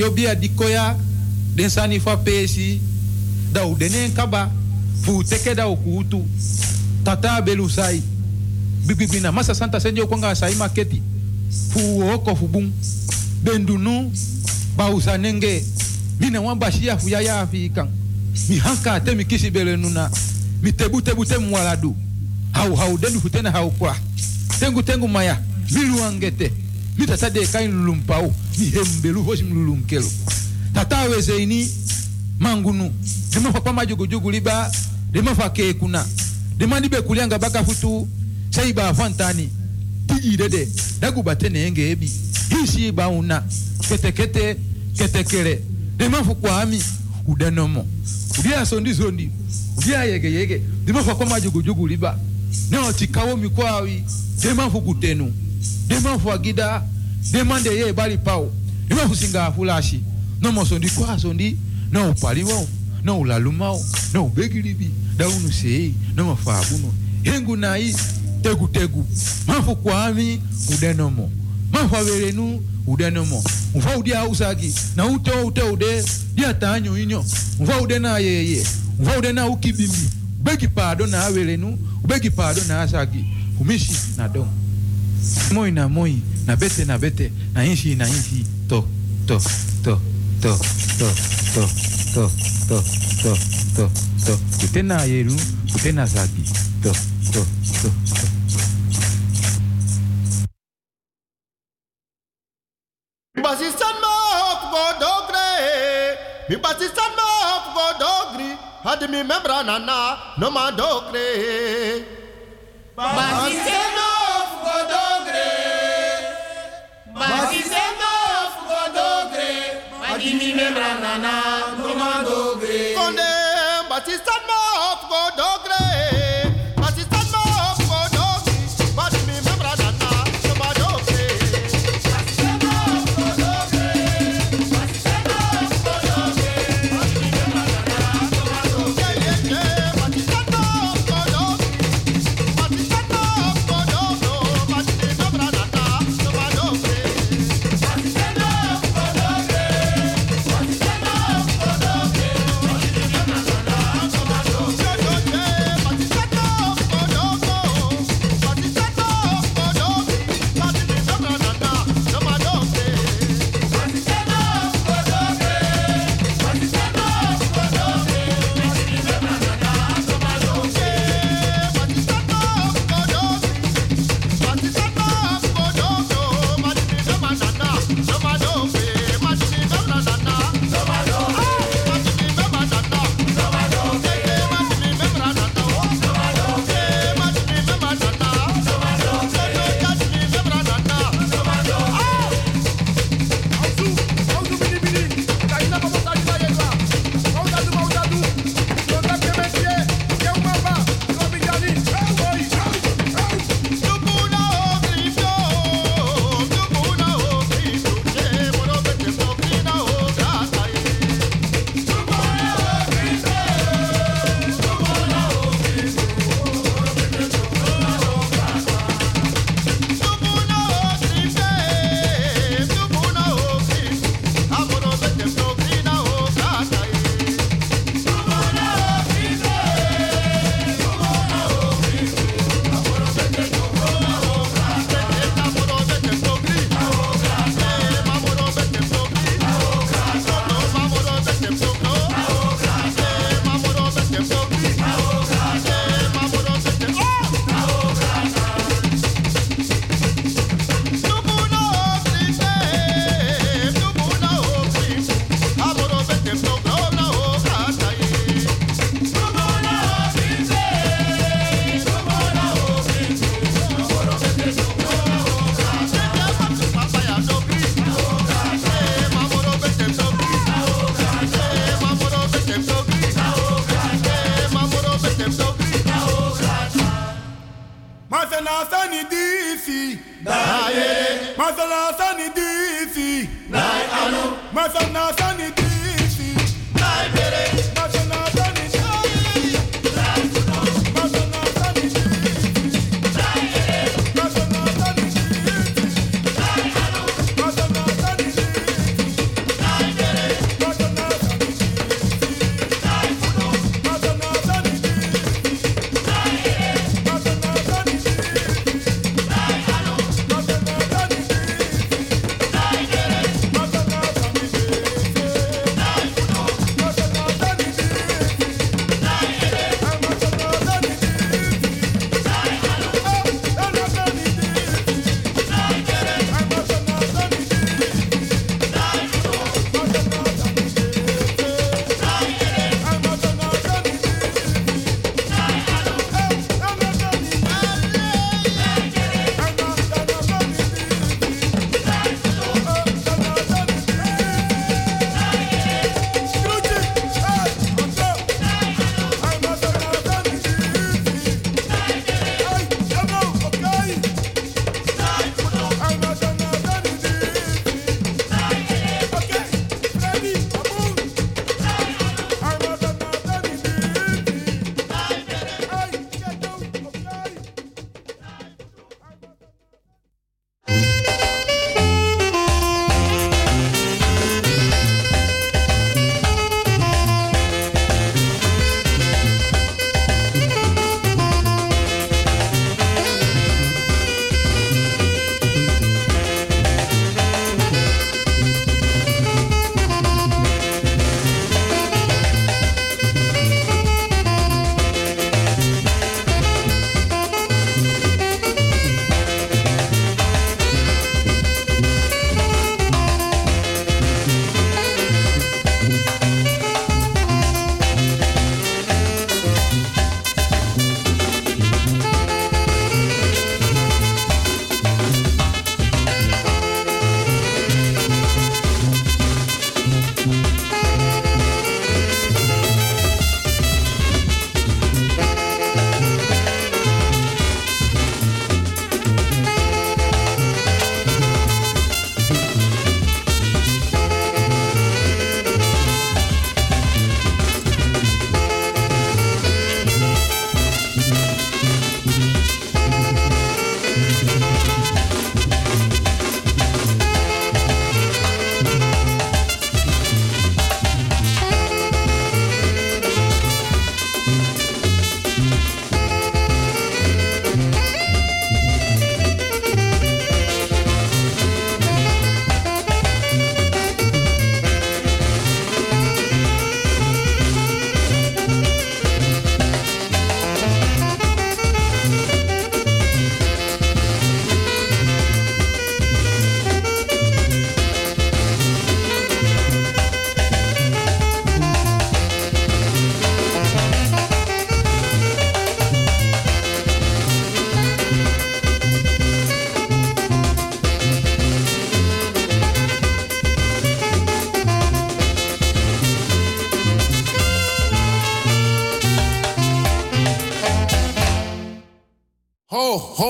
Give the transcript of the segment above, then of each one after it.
Dat yo bia dikoya den sani fa pesi da u denen kaba fu teke da ukutu tata belu sai bibi na masa santa senjo kwanga sai maketi fu oko fu bum bendunu ba usanenge mina wan bashia fu ya ya afikan mi hanka te mi kisi bele nuna mi tebu tebu te hau hau dendu futena hau kwa. Tengu tengu maya mi luangete yuda sa de kain mita sade kai lulumpao mihembelu voshi mlulunkelo tata weze ini mangunu dema fa kwa majugujugu liba dema fa ke kuna. Dema be kulianga baka futu sai ba fantani tiji dede dagu batene enge ebi. Hisi ba una. Kete kete kete kere. Dema fu kwa ami udanomo udia sondi zondi udia yege yege. Dema fa kwa majugujugu liba. Nyo tikawo mikwawi dema fu kutenu Demanfwa gida, demande ye bali pau. Ima kusinga afulashi. Non mosondi kwa sondi, non upali wao, non ulaluma wao, non ubegilibi, da unu sei, non mafabuno. Hengu na hii, tegu tegu. Mafu kwa ami, udenomo. Mafu averenu, udenomo. Mfa udia usagi, na ute ute ude, dia tanyo inyo. Mfa ude na yeye, mfa ude na ukibimi. Ubegi pardon na averenu, ubegi pardon na asagi. Umishi na domo. Moi na moi na bete na bete na inshi na inshi to to to to to to to to to to to kutena yeru kutena zagi to to to to Basistan ma hop go dogre. Mi basistan ma hop go dogri. Had mi membra nana no ma dogre. Basistan Mas dizendo fugo dogre, mas de mim membrana, numa dogre. Conde, batista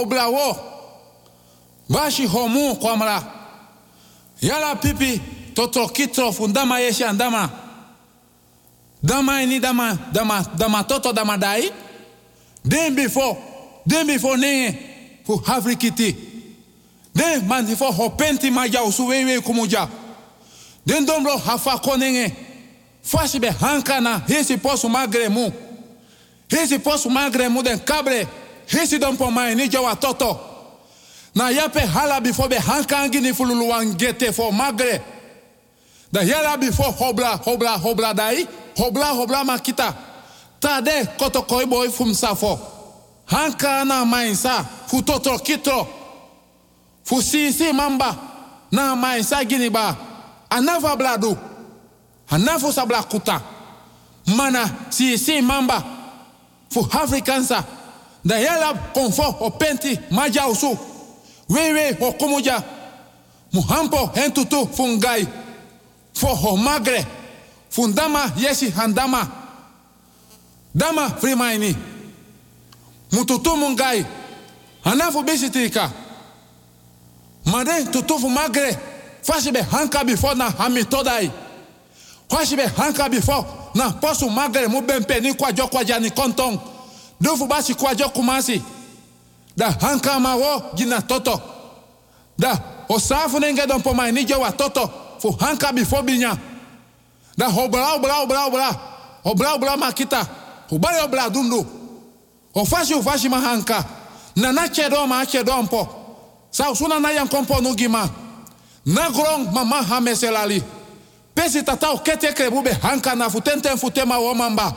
ho hobla wo bashi homu kwamra yala pipi totro kitro fundama yeshi andama. Dama ini dama dama dama toto dama dai. Den before den before ne fu havrikiti den man before hopenti maja usuwewe kumuja den dombro hafa konenge fashi be hankana hisi posu magremu hisi posu magremu den kabre hisi don po mai ni jawa toto. Na yape hala before be hankangi ni fululu wangete fo magre. Da yala before hobla hobla hobla dai hobla hobla makita. Tade koto koi boy fum safo hanka na mainsa fu totro kitro. Fu mamba na mainsa gini ba. Anava bladu anafu sabla kuta mana sisi mamba fu afrikansa da yala konfo o penti maja usu wewe o kumuja muhampo hentutu fungai. Fo ho magre. Fundama yesi handama. Dama frimaini. Mututu mungai. Anafu bisitika. Made tutufu magre. Fasi be hanka before na hami todai fasi be hanka before na posu magre mu bempe ni kwajo kwaja ni kontong dufu basi kwajo kumasi da hanka ma wo gina toto. Da osafu nenge don po mai ni jowa toto. Fu hanka before binya da hobra obra obra obra obra obra makita ubale obra dundu. Ofashi ufashi mahanka na na chedo ma chedo mpo. Sa usuna kompo no gima na grong mama ha meselali pesi tata o kete krebube hanka na futenten futema wo mamba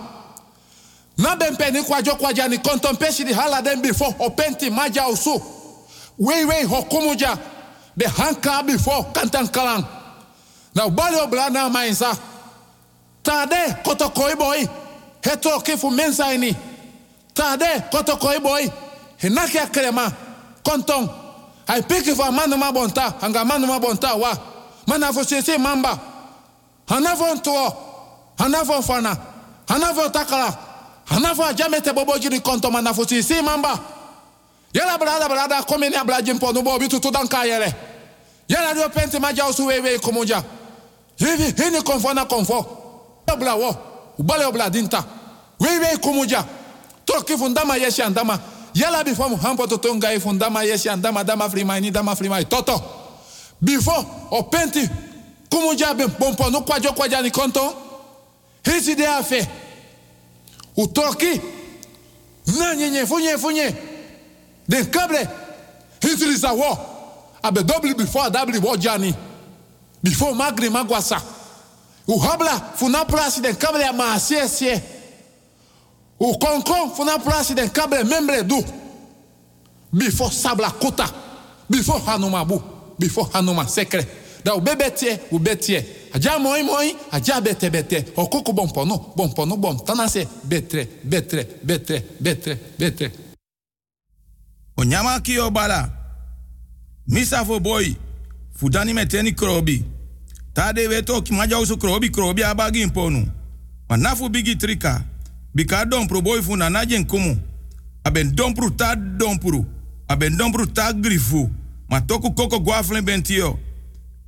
na bempe ni kwajo kwaja ni hala den before o penti maja usu. Wei wei hokumuja be hanka before kantan kalang na ubale obla na mainsa tade koto koi boy. Heto kifu mensa ini. Tade koto koi boy. Hinaki akrema. Konton ai piki fa manu ma bonta manu ma bonta wa. Mana fo sese mamba. Hanafo ntuo hanafo fana hanafo ajamete bobo jiri konton mana fo sese mamba. Yala brada brada komeni abraji mpo nubo bitu tudanka yere yala dio penti maja usu wewe kumuja hivi hini konfo na konfo? Obla wo ubale obla dinta. Wewe kumuja toki fundama yeshi andama. Yala before muhampo toto ngai fundama yeshi andama dama frimai dama frimai toto. Before openti kumuja be bompo no kwajo kwaja ni konto. Hisi de afe utoki na nyenye funye funye den kable. Hisi lisa wo. Abe double before double wo jani before magri magwasa uhabla funa plasi den kable ya maasie sie. O konkon funa plasi den kable membre du. Before sabla kota before hanuma bu. Before hanuma sekre. Da betie ube tie aja moi moi aja bete bete. Okoko bompono bompono bom. Tanase betre betre betre betre betre. O nyama ki o bala misa boy fudani meteni krobi. Tade weto ki maja usu krobi krobi abagi imponu manafu bigi trika. Bika dompro boy fu na najen kumu aben dompru ta dompru. Aben dompru ta grifu. Ma toku koko guaflen bentio.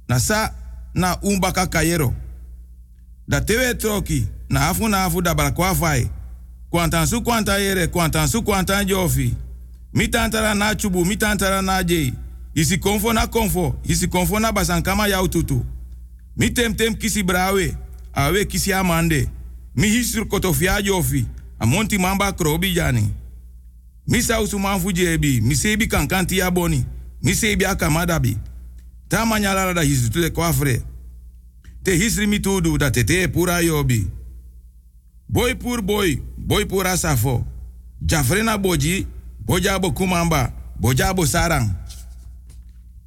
Na sa na umbaka kayero. Da tewe troki na afu na afu da balakwa fai. Kwantan su kwanta yere kwantan su kwantan jofi mitantara na chubu mitantara na jei isi konfo na konfo isi konfo na basankama ya ututu. Mi tem tem kisi brawe awe kisi amande. Mi hisur kotofia jofi amonti mamba krobi jani. Mi sausu manfu jebi mi sebi kankanti boni mi sebi akamadabi ta manyalara da hisu tule kwafre. Te hisri mi tudu da tete pura yobi. Boy pur boy boy pura safo jafrena boji bojabo kumamba bojabo sarang.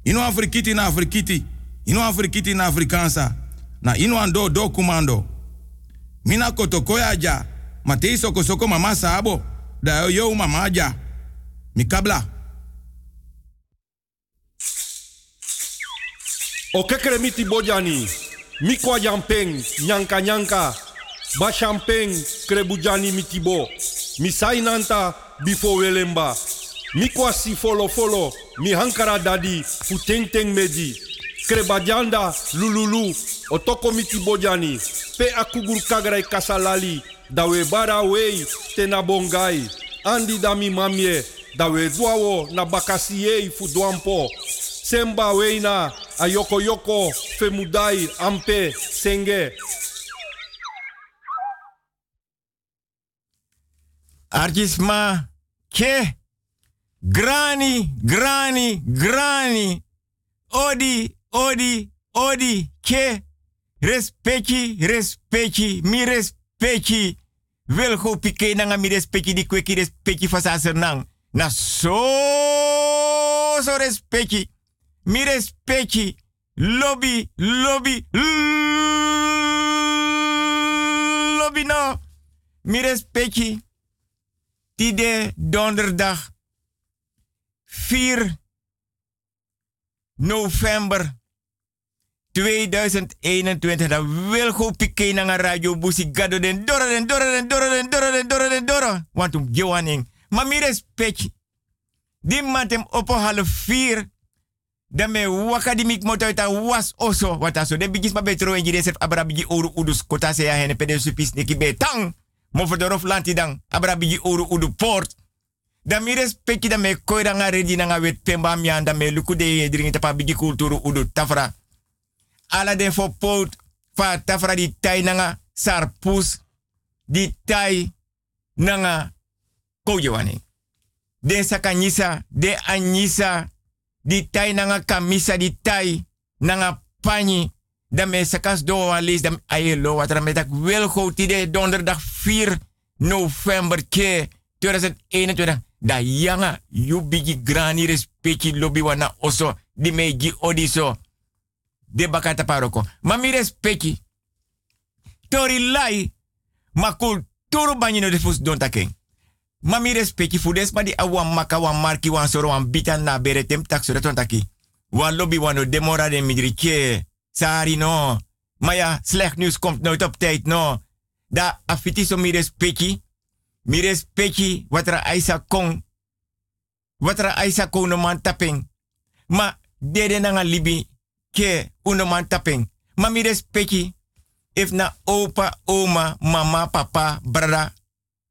Ino afrikiti na afrikiti? Ino afrikiti na afrikansa? Na ino ando do kumando. Mina kotokoya ja. Matei soko soko mama sabo. Da yo mama ja. Mikabla O kekere miti bojani. Mikwa jampeng, nyanka nyanka. Ba champeng, krebujani mitibo. Misai nanta, bifo welemba. Mi kwasi folo folo, mi hankara dadi, fu teng meji. Krebajanda, lululu, otoko miti bojani. Pe akugur kagrai kasalali, dawe bara wei, tena bongai. Andi dami mamie, dawe duawo na bakasiei fu duampo. Semba weina, ayoko yoko, femudai, ampe, senge. Artisma, ke, grani, grani, grani, odi, odi, odi, ke, respecti, respecti, mi respecti, wil go pike nanga mi respecti di kweki respecti fasa nang. Na so, so respecti, mi respecti, lobby, lobby, lobby no, mi respecti. Tide donderdag 4 november 2021. Dan wil go piké na radio busi gado den dora den dora den dora den dora den dora den. Want um gewaning. Maar mi respect. Die mantem opo half vier. Dan me waka di mik moto ta was oso. Wat aso. Den bigis ma betro en jide sef oru udus kota se ya hene pede supis neki betang. Mo lanti dan. Abra bigi oru udu port. Dan mi respecti dan me koi dan redi na wet pemba dan luku de ye dringi tapa bigi udu tafra. Ala den fo pot fa tafra di tai nanga sarpus di tai nanga koujewani. Den sakanyisa, de anyisa, di tai nanga kamisa di tai nanga pani. Dan sakas do wa dan ayelo wat met ik wil go tide donderdag 4 november ke 2021 da yanga yu bigi grani respecti lobby wana oso di meji odiso. De bakata paroko. Ma mi respecti. Tori lai ma kulturu banyino de fus don ma mi respecti fudes ma di awan maka wan marki wan soro wan na bere tem tak ton wan lobby wano demora de midri ke sari no Maya, slecht nieuws komt nooit op tijd, no. Da afiti so mi respecti. Mi respecti wat er aisa kong. Wat er aisa kong no man tapping. Ma dede nanga libi ke uno man tapping. Ma mi respecti. Na opa, oma, mama, papa, brada,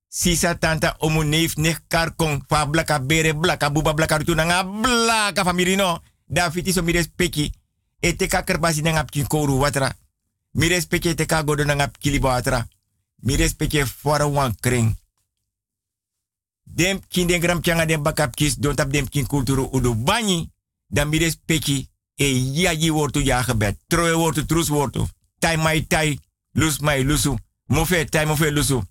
sisa, tanta, omu, neef, nek, karkong, fa blaka, bere, blaka, buba, blaka, rutu, nanga, blaka, famiri no. Da fiti so mi respecti. E te ka kerbasi nanga pkin koru watra. Mi respecti te ka godo nanga kili watra. Mi respecti fora wan kring. Dem kin den gram changa den kis don tap dem kin kulturu udu bani. Dan mi e yaji wortu ya. Troe wortu trus wortu. Tai mai tai. Lus mai lusu. Mofe tai mofe lusu.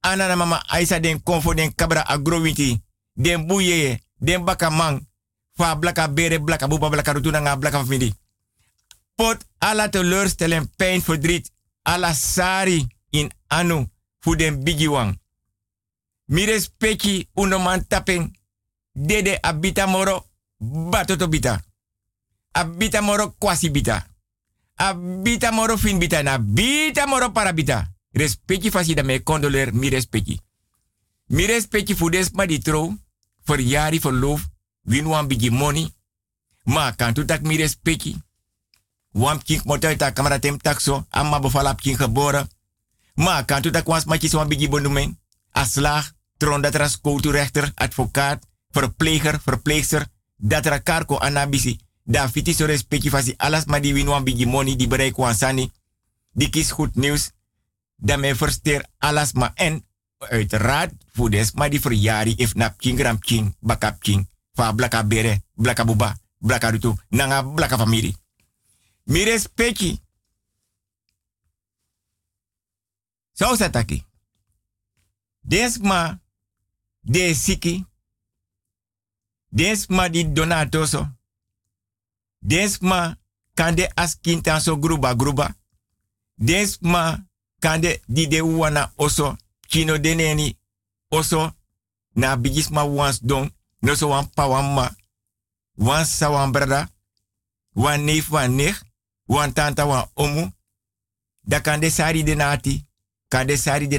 Anana mama aisa den konfo den kabra agrowinti. Den buye. Den bakamang. Fa blaka bere blaka buba blaka rutuna nga blaka familie. Pot ala teleurstelling, pijn, verdriet. Ala sari in anu voor den bigiwang. Mi respecti unoman tapping. Dede abita moro batoto bita. Abita moro kwasi bita. Abita moro fin bita na bita moro parabita. Respecti fasi da me condoler mi respecti. Mi respecti fu des ma di tro. Voor jari voor loof. Win wan bigi money. Ma kan tu tak mi respecti. Wam kink motor ta kamera tem takso. Amma befalap kink geboren. Ma kan tu tak wans matjes wan bigi bondumen. Aslag. Tron dat ras rechter, advocaat, verpleger, verpleegster. Dat karko anabisi. Da fiti so respecti fasi alas ma di win wan bigi money di bereik wan sani. Die kies goed nieuws. Dan men versteer alas ma en uiteraard voor des maar die verjari if nap king ram king bakap king. Fa blaka bere blaka buba blaka rutu nanga blaka famiri mi respecti. So sataki desma de siki. Desma di donatoso. Desma kande askinta so gruba gruba. Desma kande di de wana oso kino deneni oso na bigisma wans don no so wan pa wan ma wan sa wan brada wan neef wan wan tanta wan omu da kande sari de nati kande sari de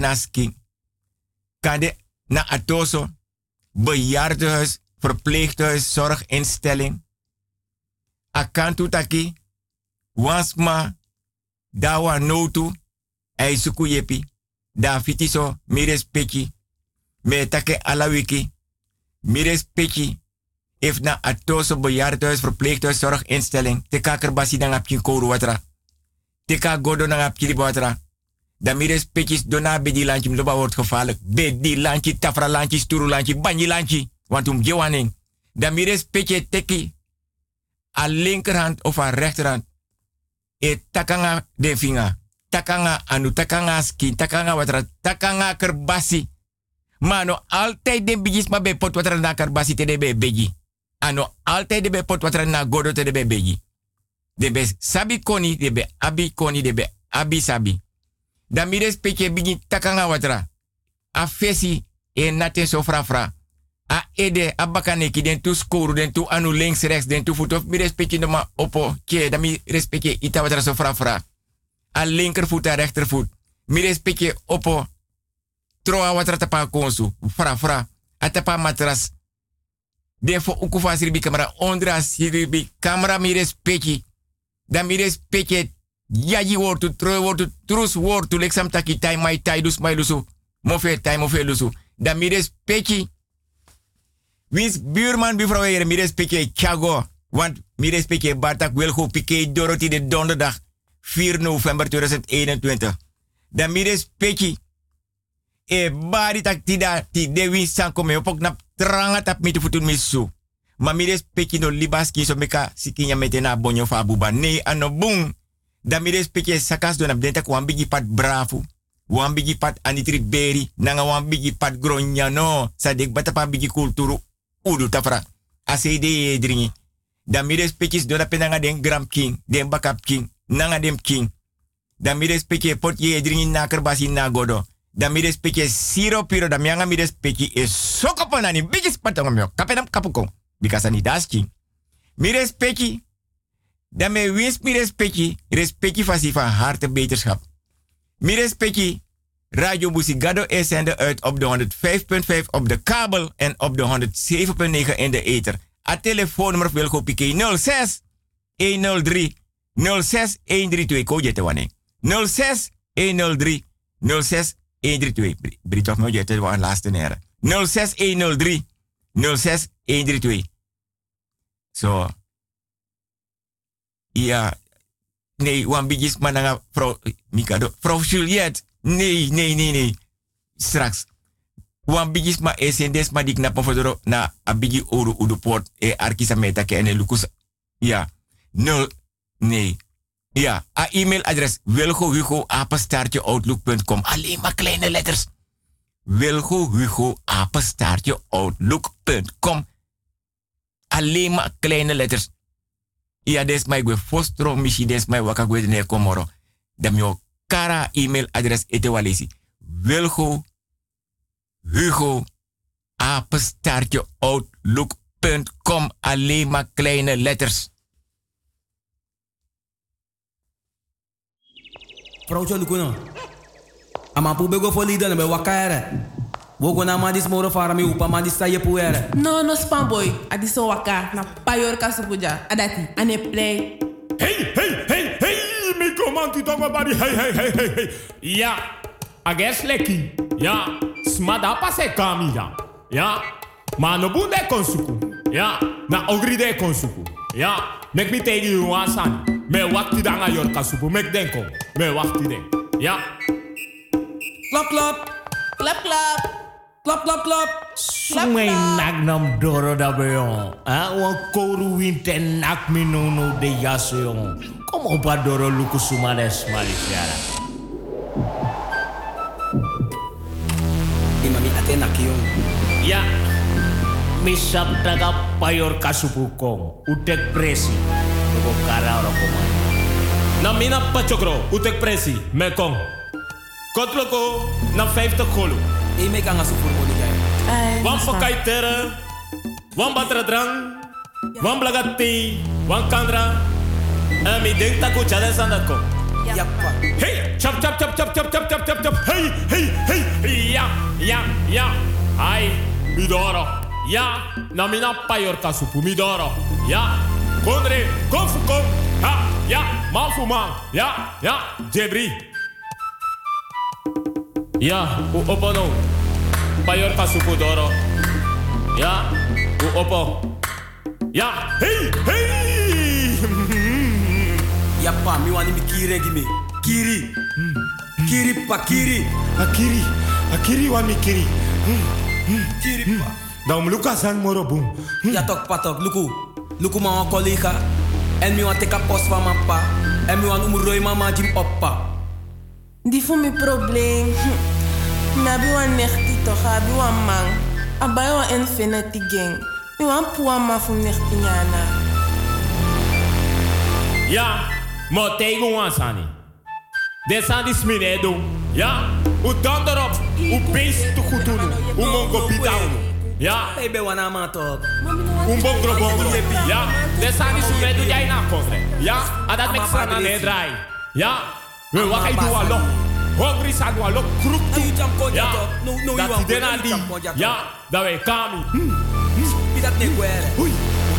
kande na atoso bejaardenhuis verpleeghuis, zorginstelling. Akantu taki, wansma, dawa notu, ai suku yepi, da fitiso, mires peki, me take alawiki, mires peki, if na atoso bejaardenhuis, verpleeghuis, zorginstelling, te kakerbasi dan apje koru watra. Te godo dan apje libo watra. Dan mires petjes dona bedi lanchi mloba wordt gevaarlijk. Bedi lanchi, tafra lanchi, sturu lanchi, banji lanchi. Want gewaning. Dan mires petje teki. A linkerhand of a rechterhand. E takanga de vinger. Takanga anu, takanga skin, takanga watra, takanga kerbasi. Mano altijd de bijis ma be pot watra na kerbasi te de be beji. Ano altijd de be pot watra na godo te de be beji. De be sabi koni, de be abi koni, de be abi sabi. Dan mires peke bigi takanga watra. A fesi e naten so fra. A ede a bakaneki den tu skoru den tu anu links rechts den tu voet of mi respecte no ma opo ke dan mi respecte ita watra so fra fra. A linkervoet, a rechtervoet. Mire pikje oppo. Troa wat ratapa konsu. Fra fra. Atapa matras. Defo ukufa siribi camera. Ondra siribi camera mire speki. Dan mire speki. Yaji wortu, troe wortu, trus wortu. Lexam taki tai mai tai dus mai lusu. Mofe tai mofe lusu. Dan mire speki. Wins buurman, bi Heren, mire speki. Chago. Want mire speki. Bartak wil pike. Dorothy de donderdag. 4 november 2021. Dan mires peki. E bari tak tida ti de wins sanko me opok nap tranga tap mitu futun misu. Ma mires peki no libaski so meka sikinya metena bonyo fa buba. Nee ano bung. Dan sakas don abdenta wan bigi pat bravo. Wan pat anitri beri. Nanga wan bigi pat gronya no. Sadek batapa bigi kulturu. Udu tafra. Asede dringi. Dan mires pekes don apenanga den gram king. Den bakap king. Nanga dem king. Dan mires peke pot ye dringi na na godo. Dan mires peke siro piro. Dan mianga mires peke e sokopanani. Bigi spatong myo. Kapenam kapukong. Bikasani das king. Mires peke dan me wins mi respecti van harte beterschap. Mi respecti, Radio Busigado is zender uit op de 105.5 op de kabel en op de 107.9 in de ether. A telefoonnummer wil go pike 06 103 06 132. Ko jette wane. 06 103 06 132. Brit of laatste nere. 06 103 06 132. So, ja, nee, wan bigis mananga vrouw Mikado. Vrouw Juliette. Nee, nee, nee, nee. Straks. Wan bigis ma esendes ma dik na pofodoro na abigi oru uduport e arkisa meta ke ene lukus. Ja. Nul. Nee. Ja, a e-mailadres wilgo hugo apenstaartje outlook.com. Alleen maar kleine letters. Wilgo hugo apenstaartje outlook.com. Alleen maar kleine letters. Ja, des mai gwe fostro mishi des mai waka gwe ne komoro. Dam yo kara email adres ete walesi. Wilgo Hugo apenstaartje outlook.com. Alleen maar kleine letters. Vrouwtje Lukuno. Ama pu bego fo lida be wakaere. Wogo na madis moro fara mi upa madis sa yepuere. No, no spam boy. Adiso waka na payor kasupuja. Adati, ane play. Hey, hey, hey, hey, mi komanti tongo bari, hey, hey, hey, hey, hey. Ja, ages leki. Ja, smada pase kami ja. Ja, ma no bunde konsuku. Ja, na ogri de konsuku. Ja, mek mi tegi you wasan. Me wakti danga yor kasupu, mek denko. Me wakti den. Ja. Klap, klap. Klap, klap. Klap, klap, klap. Sumay nak nam doro da beyon. Ah, wan koru winte nak mi no no de yaso yon. Como pa doro luku sumades malisiara. Di mami ate nak yung. Misap taga payor kasupukong. Utek presi. Lugo kara oro komay. Na mina pachokro, utek presi, mekong. Kotloko, na 50 golo. E me kan asu voor body guy. Wan pakai tere, wan batra drang, wan blagati, wan kandra. En mi denk taku chade sandako. Yappa. Hey, chap chap chap chap chap chap chap chap chap. Hey, hey, hey. Ja, ja, ja. Ai, midoro. Ja, na mina payor kasu pumidoro. Ja, kondre, kom fu kom. Ha, ja, man fu man. Ja, ja, Jebri. Ja, u opo no. Payor kasu pudoro. Ja, u opo. Ja, hey, hey. Ya pa, mi wani mi kiri gimi. Kiri. Kiri pa kiri. Akiri. Akiri wa mi kiri. Kiri pa. Dan luka san moro boom. Ja tok patok, luku. Luku ma wan collega. En mi wan teka post van mijn pa. En mi wan umroi mama jim oppa. Die voor mijn probleem. Hm. Na bi wan nechti toch, abi wan man. Abai wan infinity gang. Mi wan puwa ma fu nechti nyana. Ja, mo tego wansani. Desandi sminedo. Ja, u dondorop. U beest te goed doen. U mongo pitauno. Ja. Hey, be wana ma tok. Un bon gro bon gro. Ja, desandi sminedo jij na kofre. Ja, sana ne drai. Ja, we wakai du alo. Hongri sa du alo kruk tu. Ja, dat die dena di. Ja, dat we kami. Bidat ne gwere. Ui,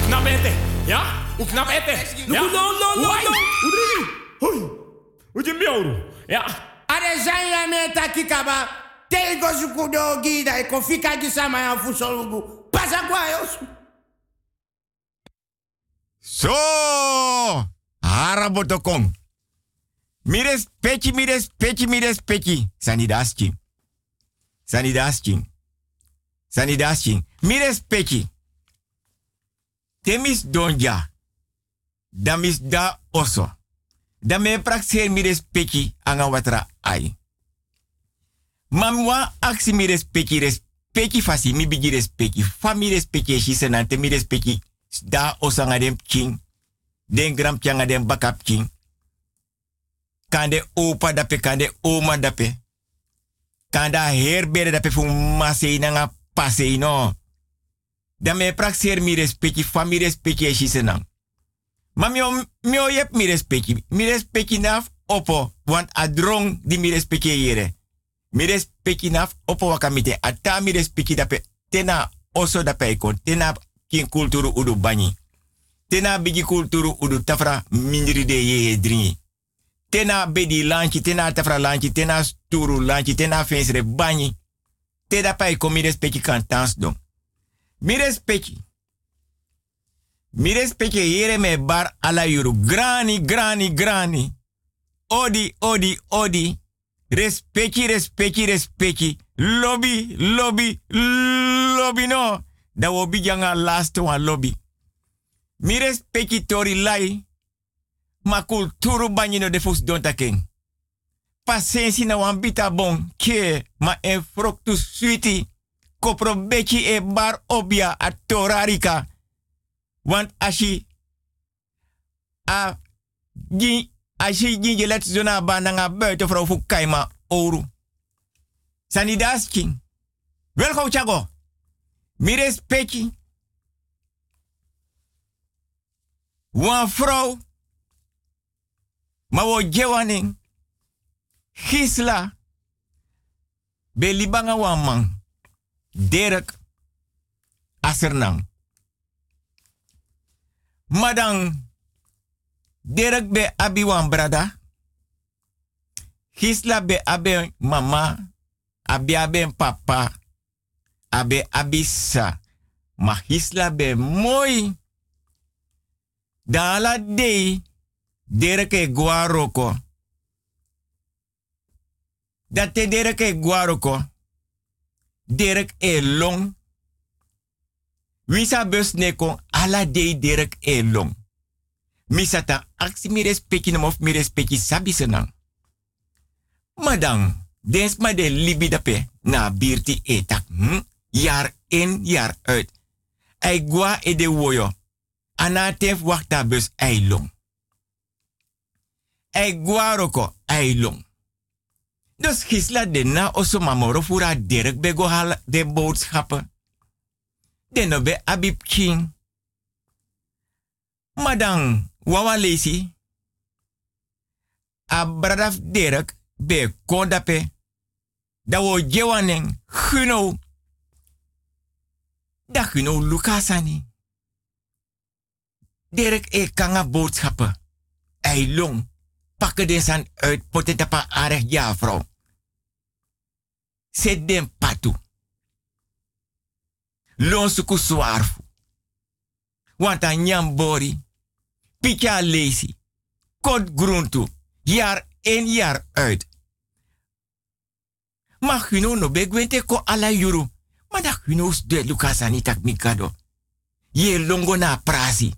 knap ete. Ja, u knap ete. Ja. No, no, no, no. Udrigi. Ui, uje miauru. Ja. Are. Tego sukudo gida e kofika gisama ya fusolugu. Pasa kwa yos. So, harabotokong. Mires pechi, mires pechi, mires pechi. Sanidaschi. Sanidaschi. Sanidaschi. Mires pechi. Temis donja. Damis da oso. Da me praxer mires pechi anga watra ai. Mamwa aksi mires pechi res pechi fasi mi bigi res pechi. Fa mires pechi shi senante mires pechi. Da osanga dem king. Den gram pianga dem bakap king. Kande opa dape, kande oma dape. Kanda herbere dape fu masei nanga pasei no. Da me praxer mi respecti, fa mi respecti e shisenang. Ma mi o, mi o yep mi respecti. Mi respecti naf opo, want a drong di mi respecti yere. Mi respecti naf opo wakamite. Ata mi respecti dape, tena oso dape tena kin kulturu udu bani. Tena bigi kulturu udu tafra mindri de ye. Tena bedi lanchi, tena tafra lanchi, tena sturu lanchi, tena fensre bani. Teda pa iko mi respecti kan tans don. Mi respecti. Mi respecti yere me bar ala yuru. Grani, grani, grani. Odi, odi, odi. Respecti, respecti, respecti. Lobby, lobby, lobby no. Da wo bi janga last one lobby. Mi respecti tori lai. Ma kulturu banyino de fus don taking. Pasensi na wan bita bon. Ke ma en froktu sweetie. Kopro beki e bar obia a torarika. Want ashi a gi ashi gi let zona ba nanga buiten vrouw fu kaima oru. Sanidas king. Wel chago. Mi respecti. Wan vrouw. Ma wo jewaning. Gisla. Be libanga wan. Derek. Asernang. Madang. Derek be abi wan brada. Gisla be abe mama. Abi abe papa. Abe abisa. Ma Gisla be mooi. Dala dei. Derek e guaroko. Dat te derek e guaroko. Derek e long. Wisa bus neko ala dei derek e long. Misata aksi mi respecti nam of mi respecti sabi senang. Madang, na birti etak. Hm? Jaar in, jaar uit. Ai gwa e de woyo. Anatef wakta bus ai long. Gwa roko ai long. Dus gisla de na oso mamoro fura derek bego de boodschappen. De no be abib king. Madang, wawa lesi. A bradaf derek be kondape. Da wo jewanen guno. Dag you know Lucasani. Derek e kanga boodschappen. Ei long. Pakken de san uit potentapa aardig ja vrouw. Zet den patu. Lon suku zwaarfu. Want aan nyam bori. Pitja lazy. Kot groentu. Jaar in jaar uit. You know no begwente ko ala yuru. Maar know de Lucasani tak mikado. Ye longo na prasi.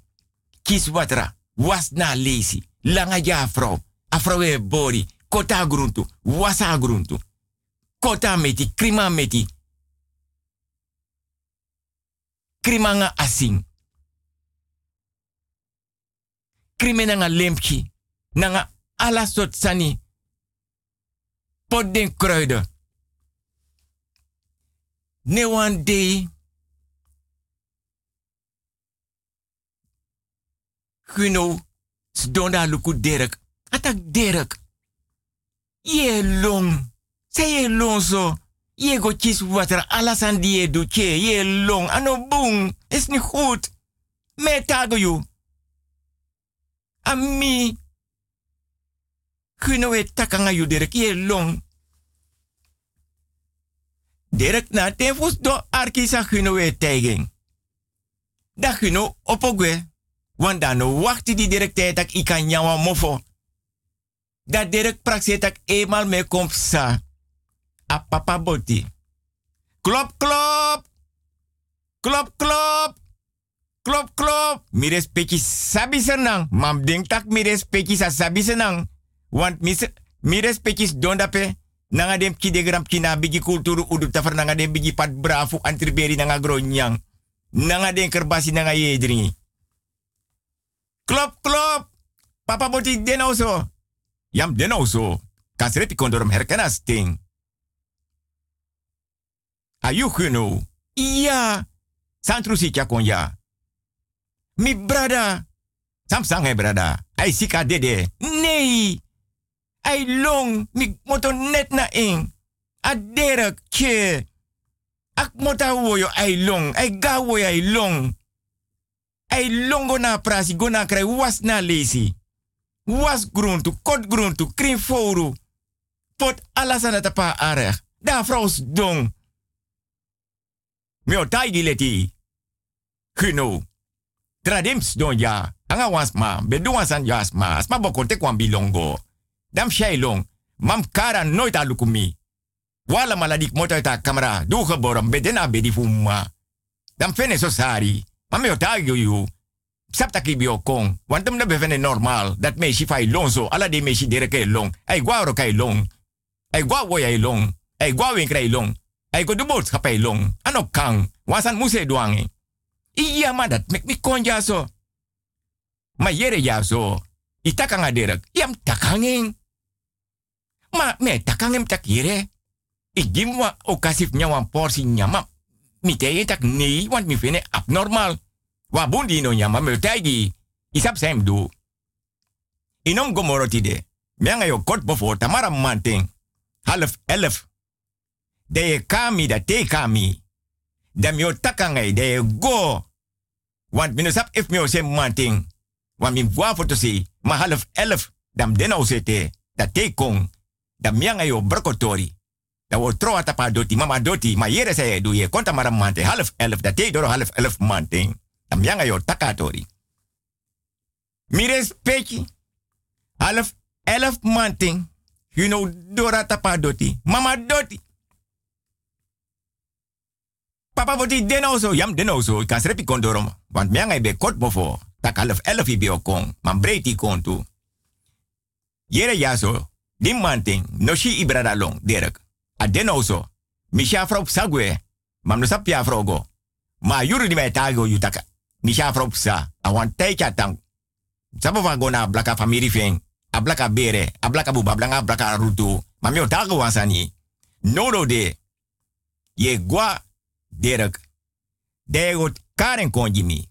Kis watra. Was na. Langa ja. Afro e bori. Kota gruntu. Wasa gruntu. Kota meti. Krima meti. Krima nga asing. Krima nga lempki. Nga ala sot sani. Pot den kruiden. Ne one day. Guno. Sdonda luku Derek. Atak Derek. Ye long. Say ye long so. Ye go water. Alasan die do che. Ye long. Ano boom. Is niet goed. Me tago you. Ami. Guno e takanga you Derek. Ye long. Derek na tefus do arkisa guno e tegen. Da guno opogwe. Want dan no wachti die direct tijd dat mofo. Dat direct praxis dat eenmaal mee komt sa. A papa boti. Klop, klop. Klop, klop. Klop, klop. Mi respecti sabi senang. Mam denk tak mi respecti sa sabi senang. Want mi, mi respecti don dape. Nanga dem ki de gram ki na bigi kulturu udu tafer nanga dem bigi pat brafu antriberi nanga gronyang. Nanga den kerbasi nanga yedri. Klop, klop. Papa boti denau so. Yam denau so. Kasreti kondorom herkena sting. Ayu geno. Ja. Santru si kon ja. Mi brada. Sam sang he brada. Ai sika dede. Nee. Ai long. Mi moto net na ing. A derek che. Ak mota woyo ai long. Ai ga woyo ai long. Ai longo na prasi go na krai was na lesi. Was gruntu, kot gruntu, krin foru. Pot alasana tapa areg. Da vrouws dong. Mio taigi leti. Gino. Tradims don ja. Anga was ma. Bedu was an jas ma. Asma bokote kwan bilongo. Dam shailong. Mam kara nooit alukumi. Wala maladik moto ta kamera. Du geboren. Bedena bedi fuma. Dam fene so sari. Me otago you. Sapta ki bio kong. Want hem de bevene normal. Dat meisje fai long zo. Alla die meisje dereke long. Ei gwa rokai long. Ei gwa woya long. Ei gwa winkrai long. Ei go de boodschap long. Ano kang. Wasan muse duange. Iya ma dat mek mi konja so. Ma yere ja so. Itakanga derek. Yam takanging. Ma me takangem tak yere. Ik gim wa okasif nyawan porsi nyama. Mi teye tak nee, want mi vene abnormal. Wa bundi no nyama me taigi. Isap sem do. Inom gomoroti de. Mianga yo kot bofo tamara manting. Half elf. De kami da te kami. Dam yo takangai de go. Want mino sap if mi se manting. Want mi voa foto si. Ma half elf. Dam deno sete. Da te kong. Dam mianga yo brokotori. Da wo tro atapa doti. Mama doti. Ma yere se do ye konta mara mante. Half elf. Da te doro half elf manting. Dam mianga yo takatori. Mi respecti. Half elf manting. You know, Dora tapa doti. Mama doti. Papa voti deno so. Yam deno so. Ik kan. Want mianga be kot bofo. Tak half elf ibi okong. Man breiti kontu. Yere ya so. Dim manting. No shi ibrada long. Derek. A deno so. Misha. Mam no sapia. Ma yuru di me tago yutaka. Misha frop sa. A wan teika tang. Sabo van gona blaka famiri feng. A blaka bere. A blaka buba. Blanga blaka rutu. Ma mio tago wansani. Nodo de. Ye gwa. Derek. Degot karen konjimi.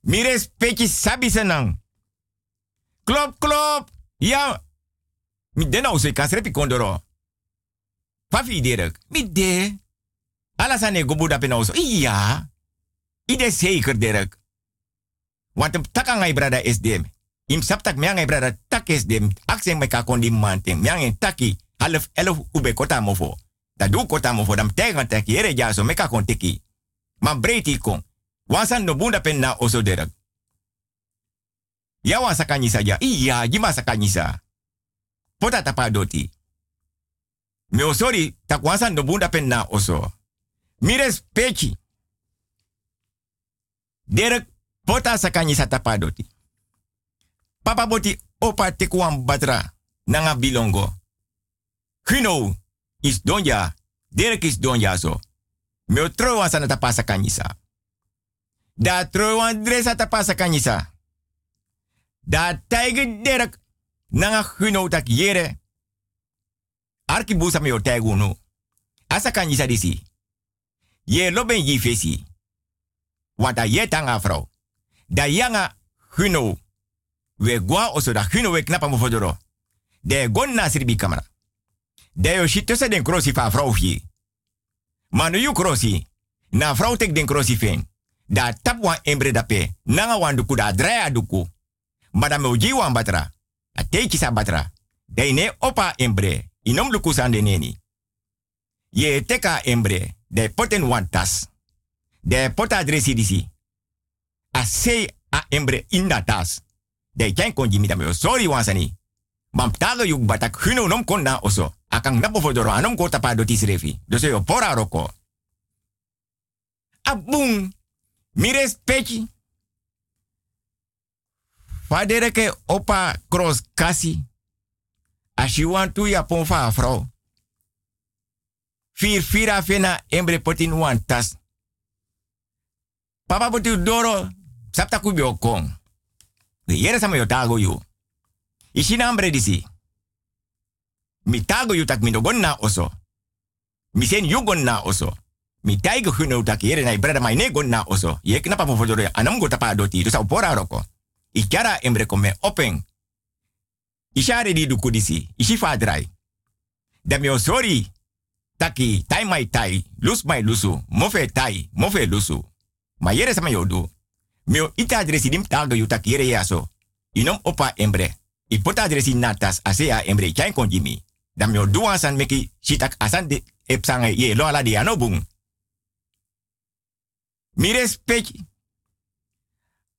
Mi respecti sabi senang. Klop, klop. Ja. Mi denau se kan srepi kondoro. Fafi Derek. Mi de. Alasane gobu da penauso. Iya. ide zeker Dirk. Want hem tak aan brada is dem. Im saptak me aan brada tak is dem. Aksen me ka kon di manting. Me aan taki half elf ube kota mofo. Da du kota mofo dam tegen ja so me ka kon tiki. Man breiti kon. Wansan no bunda pen na oso Dirk. Ya wan sakanyi saja. Iya, jima sakanyisa. Pota tapa doti. Me osori tak wansan no bunda pen na oso. Mires pechi. Derek pota sakanyi satapa doti. Papa boti opa tekuan batra nanga bilongo. Hino is donja. Derek is donja so. Me o trowan sana tapa sakanyi sa. Da trowan dresa tapa sakanyi sa. Da taigen Derek nanga hino tak yere. Arki busa me o taigunu. Asa kanyi disi. Ye loben yi fesi. Want da ye tanga vrouw. Da yanga huno. We gwa oso da huno we knapa mo fodoro. De gon na sirbi kamera. De yo shit se den krosi fa vrouw fi. Manu yu krosi. Na vrouw tek den krosi. Da tap wan embre da pe. Nanga wan duku da draya duku. Madame oji wan batra. A teki sa batra. De ne opa embre. Inom luku san de neni. Ye teka embre. De poten wan tas. De pota adresi disi. A sei a embre in da tas. De ken kon jimi dame sorry wansani. Mam tago yuk batak huno nom kon na oso. Akang napo fodoro anom ko tapa do tisrefi. Doso yo pora roko. Abung. Mires pechi. Fadere ke opa cross kasi. As you want to ya pon fa vrouw. Vier fira fena embre potin wan tas. Papa botu doro sapta kubi okong. De yere sama yo tago yu. Ishina ambre disi. Mi tago yu tak mi no na oso. Mi sen yu gon na oso. Mi taigo huno tak yere na ibrada mai ne gon na oso. Ye knapa po fodoro anam go tapa doti. Dus au pora roko. Ikara embre kome open. Ishare di duku disi. Ishi fadrai. Dami o sorry. Taki, tai mai tai, lus mai lusu, mofe tai, mofe lusu. Ma yere sama. Mio ita adresi dim tago yu tak yere yaso. Inom opa embre. I pota adresi natas asea embre chain konjimi. Dan mio duan san meki shitak asan de epsanga ye lo ala di anobung. Mi respect.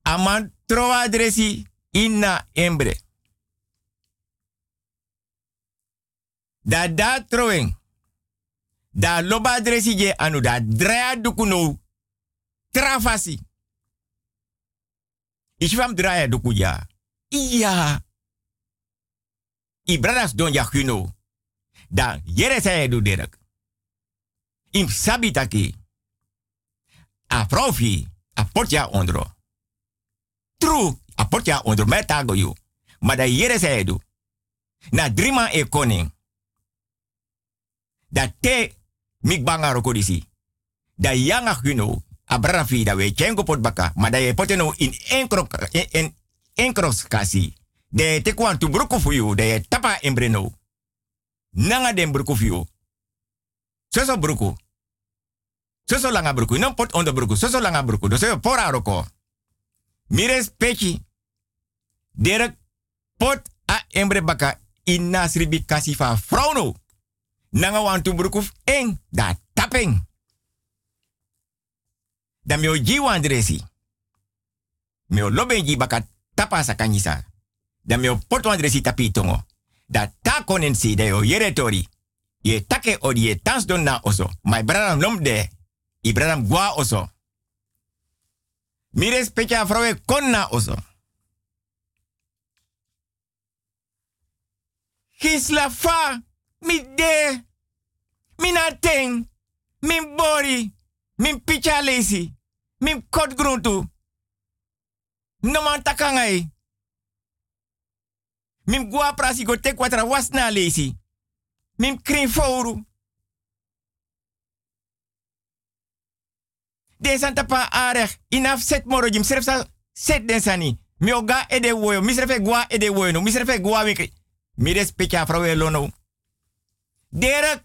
Aman tro adresi inna embre. Da da troeng. Da loba adresi je anu da drea dukuno trafasi. Ishfam draya duku ja. Iya. I bradas don huno. Da yere say du derek. Im sabitaki. A profi. Ondro. True. A portja ondro metago you. Maar da say du. Na drima e koning. Da te mikbanga rokodisi. Da yanga huno. Abrafi da we chengo pot baka. Maar da je poteno in kasi. De te kwan tu bruku fu. De tapa embreno. Nanga den bruku fu you. Soso bruku. Soso langa bruku. Non pot onder bruku. Soso langa bruku. Dus je pora roko. Mires pechi. Derek pot a embre baka. Inna sribi kasi fa frauno. Nanga wan tu bruku eng. Da tapeng. Da mio jiwa andresi. Mio lobe ji baka tapa sa kanyisa. Da mio porto andresi tapi tongo. Da ta konensi de o yere tori. Ye take o ye tans don na oso. My brother nom de. I brother gwa oso. Mire specha frowe kon na oso. Fa. Mi de. Mina ting. Min bori. Min picha lesi. Min kot gruntu. No. Min gua prasi go te kwatra wasna lesi. Min krin fouru. De santa pa areg. Inaf set moro jim serf set den sani. Mi oga ede woyo. Mi serfe gua ede woyo no. Mi serfe gua wiki. Mi respecta vrouw elono. Derek.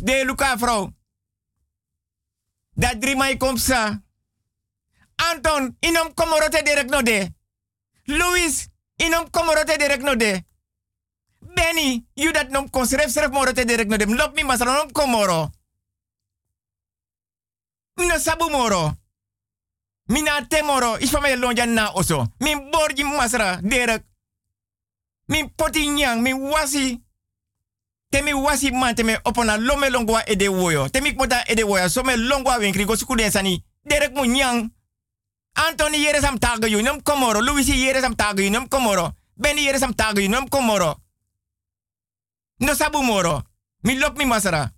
De luka vrouw. Dat drie mai komt sa. Anton, inom komorote direct no de. Louis, inom komorote direct no de. Benny, you dat nom kon schrijf morote direct no de. Lop mi masra nom komoro. Mina sabu moro. Mina temoro, is van mij lonja na oso. Min borgi masra direct. Min poti nyang, min wasi. Temi wasi man temi opona lome longwa ede woyo. Temi kmota ede woyo. Some longwa winkri go. Derek mu nyang. Anthony yere sam num komoro. Louis yere sam tago num komoro. Benny yere sam num komoro. No sabu moro. Mi lop mi masara.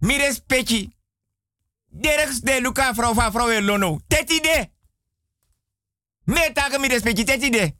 Mi respecti. Derek de luka vrouw van vrouw e lono. Teti de. Me tago mi respecti de.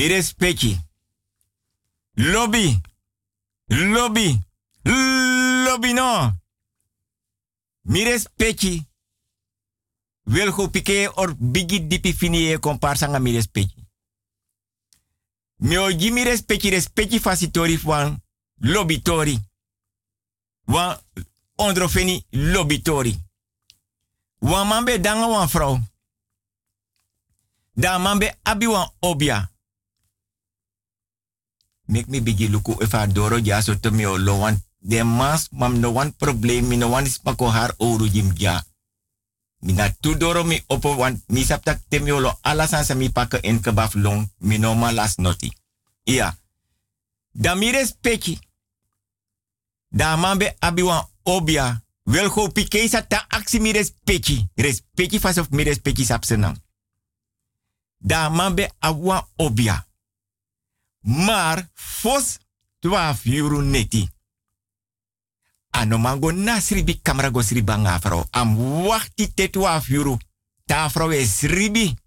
Mi respecti. Lobby. Lobby. Lobby no. Mi respecti. Wil go or bigi dipi fini e comparsa nga mi respecti. Mi oji mi respecti respecti fasitori lobitori. Wan ondrofeni lobitori. Wan danga wan vrouw. Da mambe abi wan obia. Mek me bigi luku if adoro ja so to mi olo wan. De mas mam no wan problem mi no wan is pako har oru jim ja. Mi na tu doro mi opo wan mi saptak te mi olo alasan sa mi pakke en kebaf long mi no ma las noti. Iya. Da mi respecti. Da mambe abi wan obia. Wel go pike sa ta aksi mi respecti. Respecti fas of mi respecti sapsenang. Da mambe awa obia. Maar fos 12 euro neti. Ano mango nasribi kamera go sriba nga vrouw. Am wachti te 12 euro. Ta vrouw is ribi.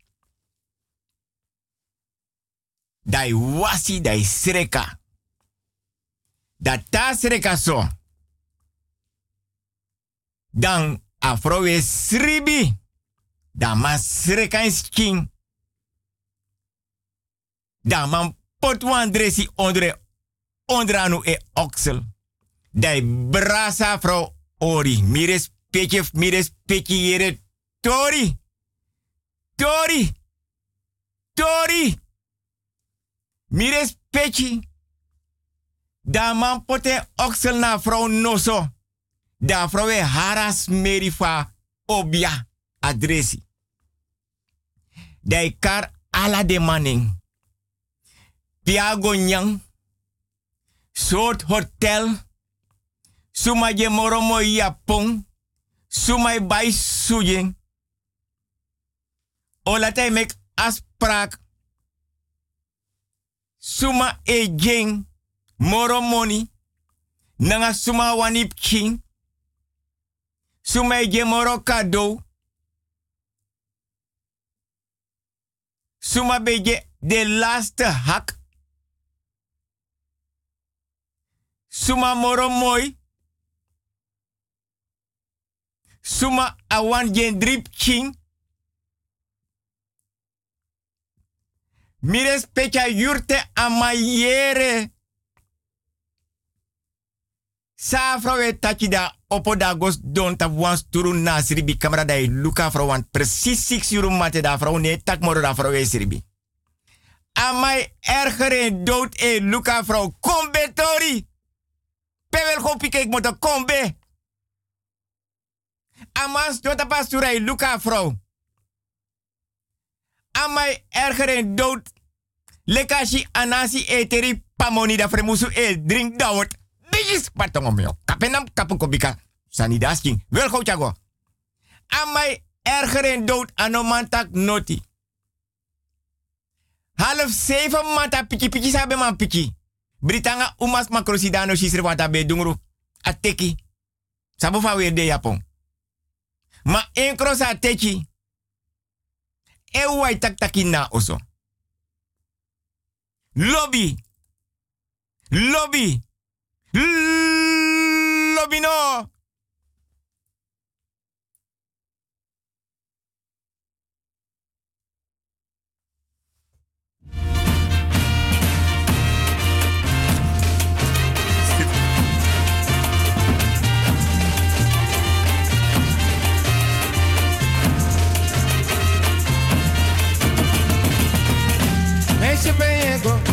Dai wasi dai sreka. Da ta sreka so. Dan a vrouw is ribi. Da sreka is king. Da man pot wan dresi onder onder anu e oksel. Dai brasa vrouw ori. Mires petje, mires jere tori. Tori. Tori. Mires petje. Da man pote oksel na vrouw noso. Da vrouw e haras merifa obia adresi. Dai kar ala de manning. Piago nyang. Soort hotel. Suma je moromo yapong. Suma bij sujing. Olatay mek afspraak. Suma e jeng. Moromoni. Nanga suma wanip king. Suma e je moro kado. Suma beje de laatste hak. Suma moro mooi. Suma awan gen drip king. Mires pecha yurte amayere. Safra we tachi da opo da gos don tap wan sturu na siribi kamera da luka fra wan precies 6 euro mate da fra ne tak moro da fra we siribi. Amai erger in dood e luka vrouw. Kom betori. Pewel go pike ik moet kombe. Amas dota e luka vrouw. Amai erger in dood. Lekashi anasi eteri pamoni da fremusu e drink dawot. Digis patong omyo. Kapenam kapun kobika. Sanidasking. Wel go chago. Amai erger in dood anomantak noti. Half zeven mata piki piki sabe man piki. Britanga umas makrosidano shisre wata be dungru. Ateki. Sabo fa weer de japon. Ma enkro sa teki. E wai tak takina oso. Lobby. Lobby. Lobby no. esse bem igual.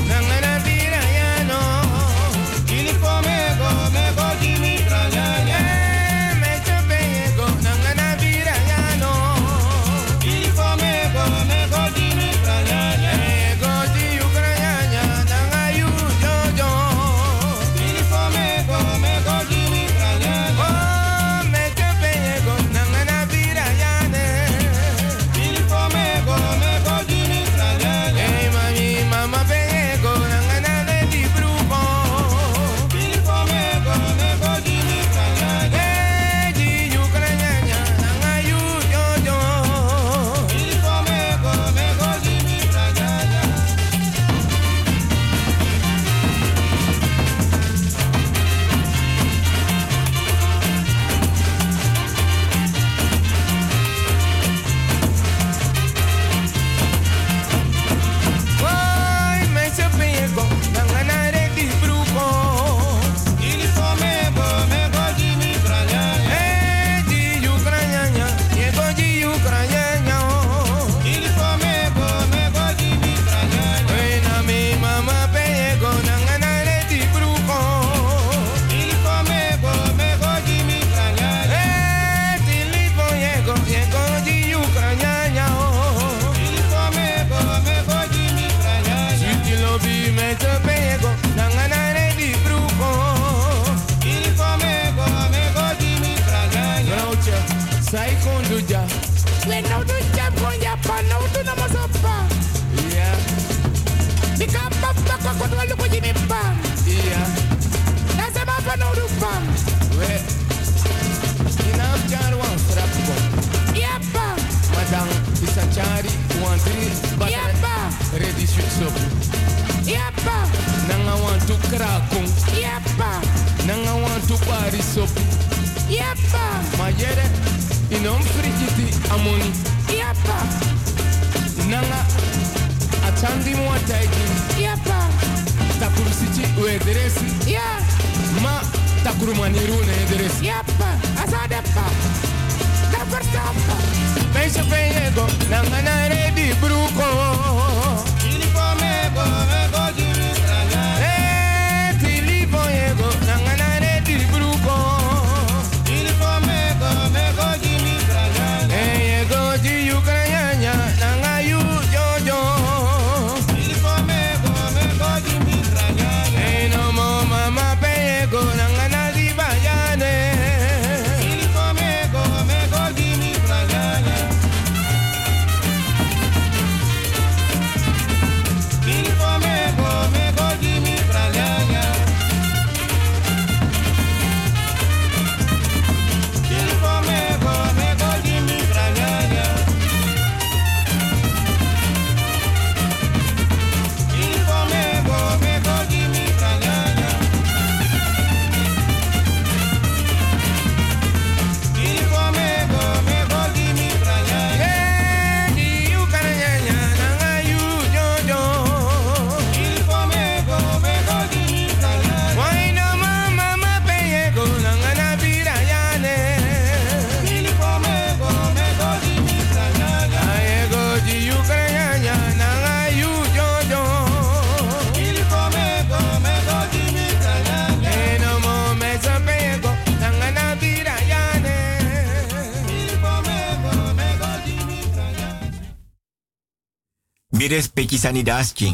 Respecti sani daski.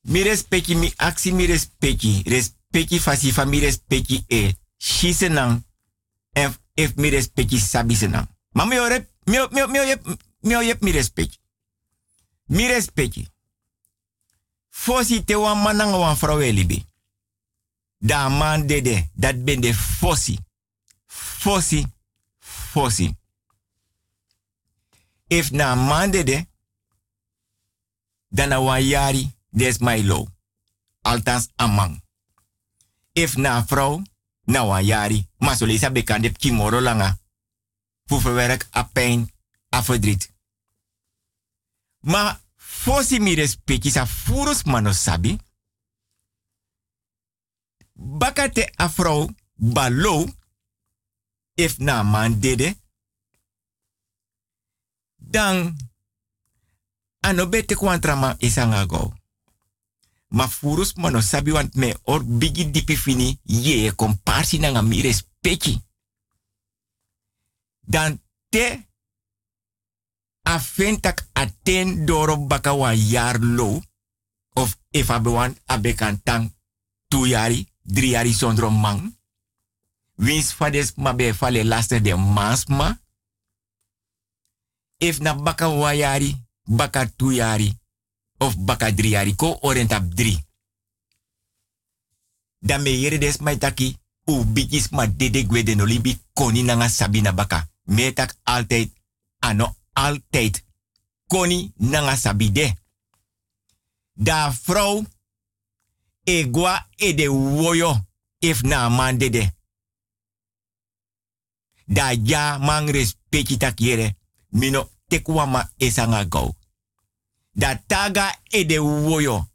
Mi respecti mi aksi mi respecti. Respecti fasi fa mi respecti e. Shise nang. En if mi respecti sabi se nang. Ma mi orep, mi o- mi o- mi oyep, mi respecti. Mi respecti. Fosi te wan manang wan vrouw elibi. Da man dede, dat ben de fosi. Fosi, fosi. If na man dede, dan na wan yari, des my low. Althans amang. If na vrouw, na wan yari, maar zo lees bekend heb kimoro langa. Voor verwerk a pijn, a verdriet. Maar fosi mi respecti sa furus mano sabi. Bakate a balo, if na man dede, dan ano bete kwantrama isanga go. Ma furus want me or bigi dipi fini ye komparsi nanga mi respecti. Dan te afintak aten doro baka low of if abewan abekantang tu yari, drie yari sondro mang. Wins fades ma fale laste de mansma. If na baka wayari, baka tu yari, of baka drie yari, ko orentap drie. Dan me yere des mai taki, u bigis ma dede gwe de no libi koni nanga sabina baka. Metak altijd, ano altijd, koni nanga sabide. Da vrouw, egwa e de woyo, if na man dede. Da ja man respecti tak yere, mino tekwama esanga go. Da taga e de woyo.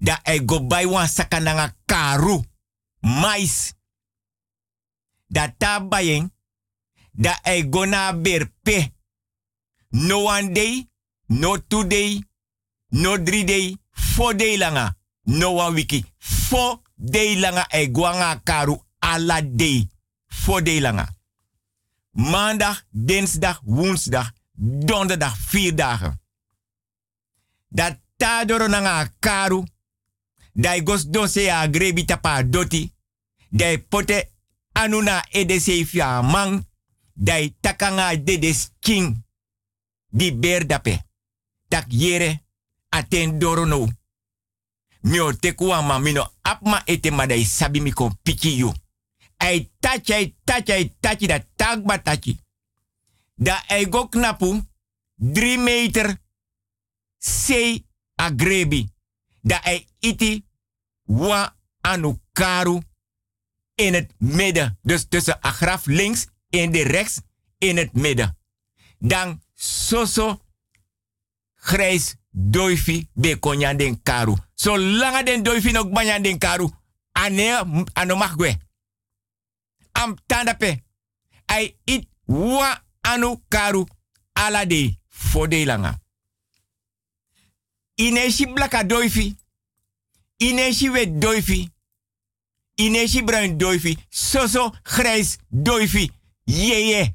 Da e go bai wan sakananga karu. Mais. Da ta bayen. Da e go na berpe. No one day. No two day. No three day. Four day langa. No wiki. Four day langa e nga karu ala day. Four day langa. Maandag, dinsdag, woensdag, donderdag, vier dagen. Dat tadoro nanga karu. Dai gos dose ya grebi tapa doti. Dai pote anuna edese fia mang. dai takanga de de sking di ber dape. Tak yere aten doro no. Mio teku ama mino apma ete ma dai sabi mi kon piki you. Ai tachi, ai tachi, tachi da tagba tachi. Da ai go knapu 3 meter sei agrebi. Da ai iti wa anu karu in het midden. Dus tussen agraf links en de rechts in het midden. Dan soso grijs doifi be konya den karu. Zolang den doifi nog banya den karu, ane anomagwe. Am tandape. Ai it wa anu karu ala de fodelanga. Ineshi blaka doifi. Ineshi wet doifi. Ineshi bruin doifi. Soso grijs doifi. Yeye.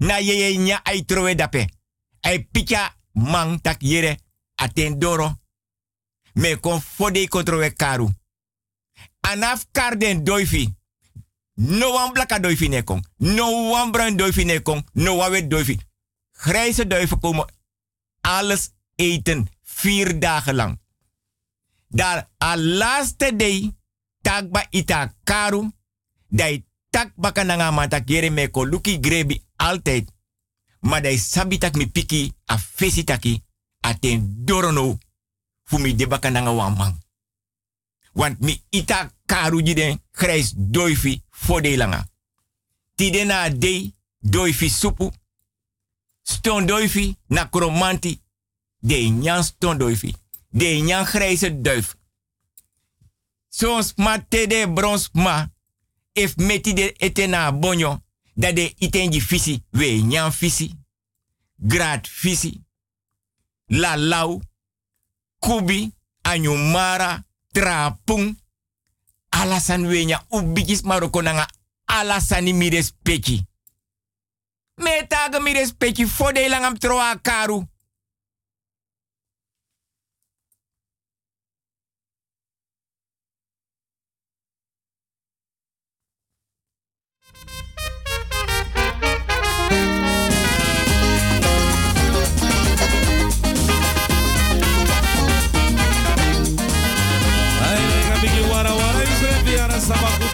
Na yeye nya ai trowe dape. Ai picha mang tak yere aten doro. Me kon fode kontrowe karu. Anaf karden doifi. No one blaka doifi ne kon. No one bruin doifi ne kon. No one wet doifi. Grijze duiven komen alles eten. Vier dagen lang. Daar al laatste day takba ita karu. Dai tak baka nanga mata kere me ko luki grebi altijd. Maar dai sabi tak mi piki a fesi taki a ten dorono fu mi de baka nanga wamang. Want mi ita karu jiden grijs doifi vodelanga. Tide na dei doifi supu. Ston doifi na kromanti. De nyan ston doifi. De nyan grijze duif. Soms ma tede brons ma. If meti de etena bonyo. Dat de itenji fisi. We nyan fisi. Grad fisi. La lau. Kubi. Anyumara. Trapung. Alasan we nya ubikis maroko nanga. Alasani mi respecti. Me taga mi respecti. Fode langam troa karu. Se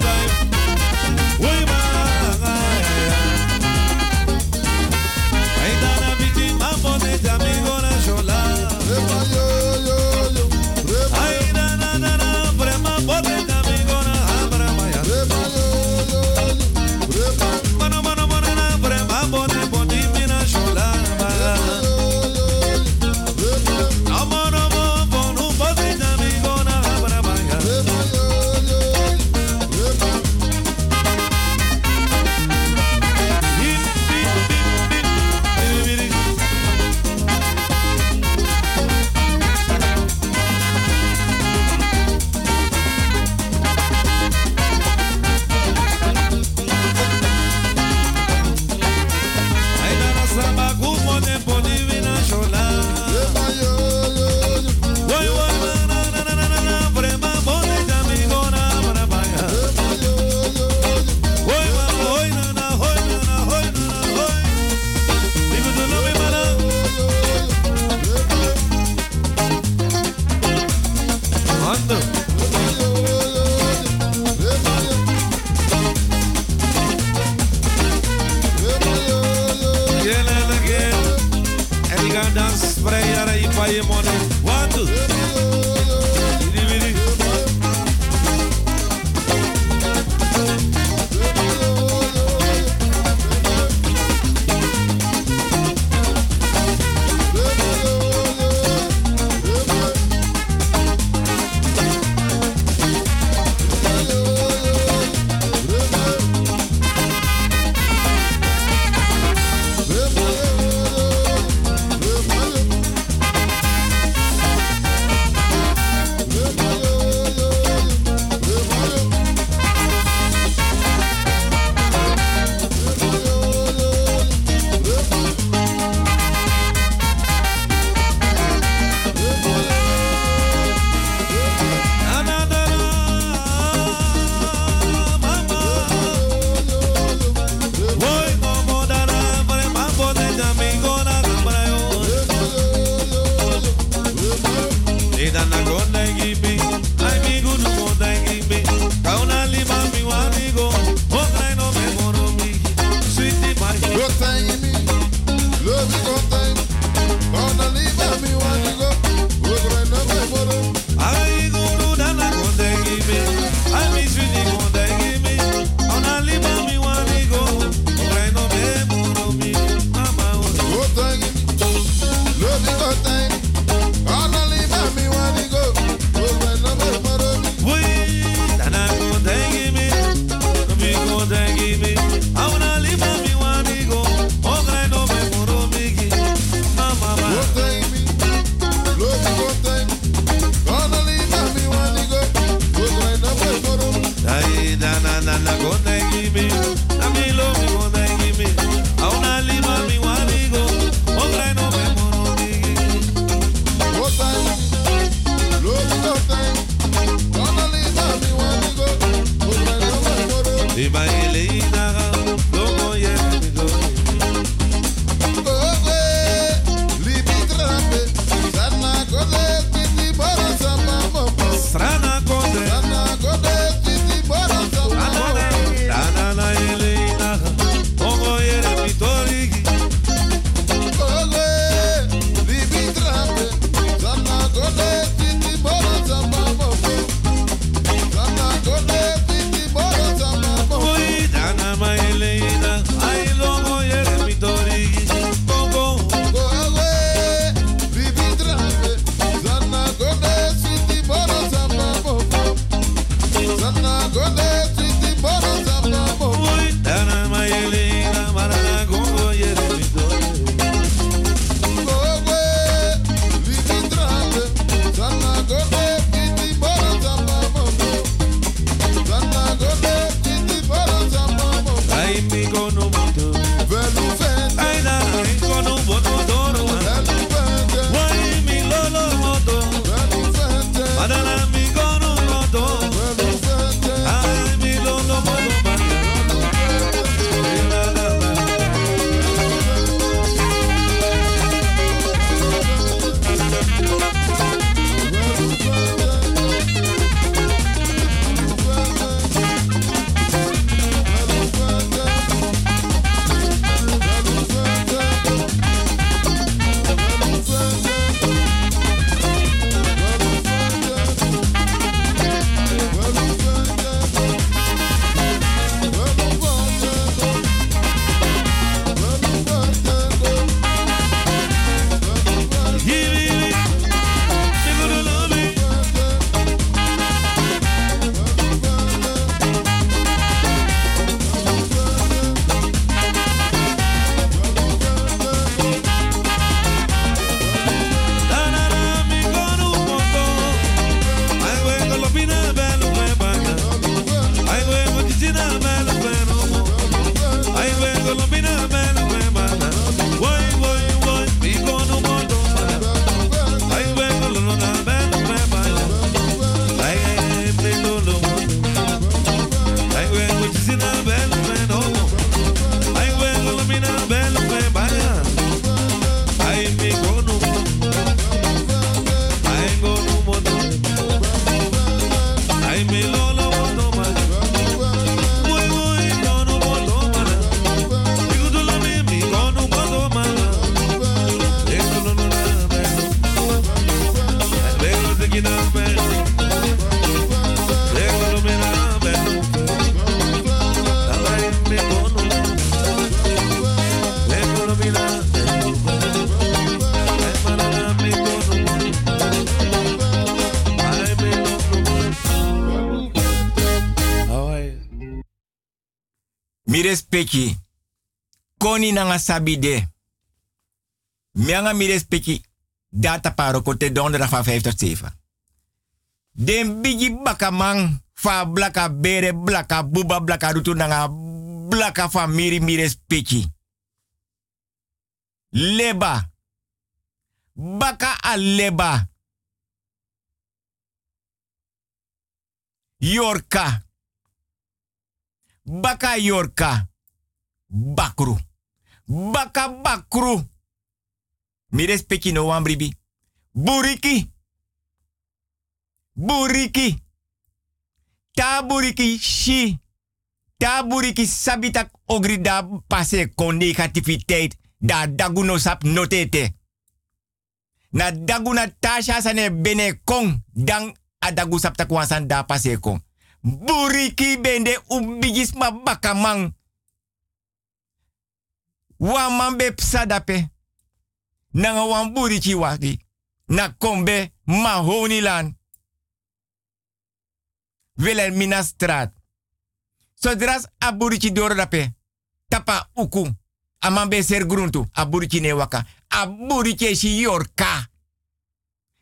Sabide. Mianga mi respecti. Data paro kote donderdag van 5 tot 7. Den bigi bakamang fa blaka bere blaka buba blaka rutu nanga blaka fa miri mi respecti. Leba. Baka a leba. Yorka. Baka Yorka. Bakru. Baka Bakru. Mi respecti no bribi. Buriki. Buriki. Ta buriki shi. Ta buriki sabitak ogri da pase kon negativiteit. Da daguno sap notete. Na daguna tasha sane bene kong. Dan adagu sap da pase. Buriki bende ubigis ma bakamang. Wan man be psadape. Nanga wan buriki waki. Na kombe ma honilan. Wilhelmina straat. Zodras a buriki doro dape. Tapa uku. Aman be ser gruntu. A buriki ne waka. A buriki si yorka.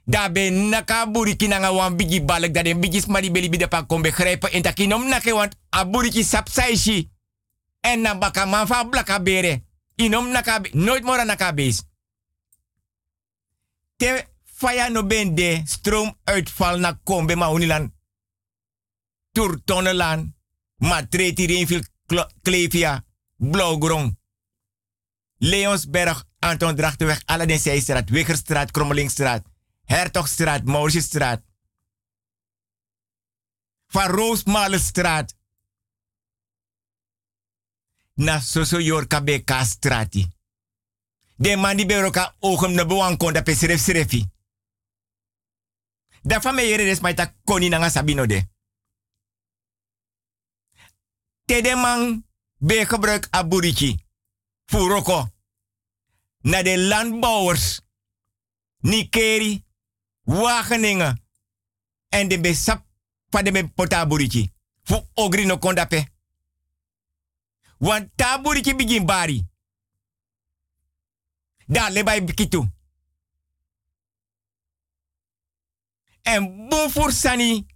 Da be naka buriki nanga wan bigi balak da den bigi smari beli pa kombe grijpen in takinom nake want a buriki sapsaishi. En na baka man fa blaka bere. Inom naka be, nooit mora naka bees. Te faya no ben de stroomuitval na kombe ma unilan. Turtonnelan. Ma treti Klevia. Blauwgrong. Leonsberg, Anton Drachtenweg, Aladdin Zijstraat, Wiggerstraat, Krommelingstraat. Hertogstraat, Mauritsstraat. Van Roosmalenstraat. Na Soso Yorka Beka strati. De man die beroka ogem na bewan kon da pesref srefi. Da fa me yere des maita koni nanga sabino de. Te de man be gebruik aburiki. Furoko. Na de landbouwers. Nikeri. Wageningen. En de besap van de potaburiki. Fu ogri no kondape. Want taburiki begin bari. Da lebay bikitu. En bofur sani.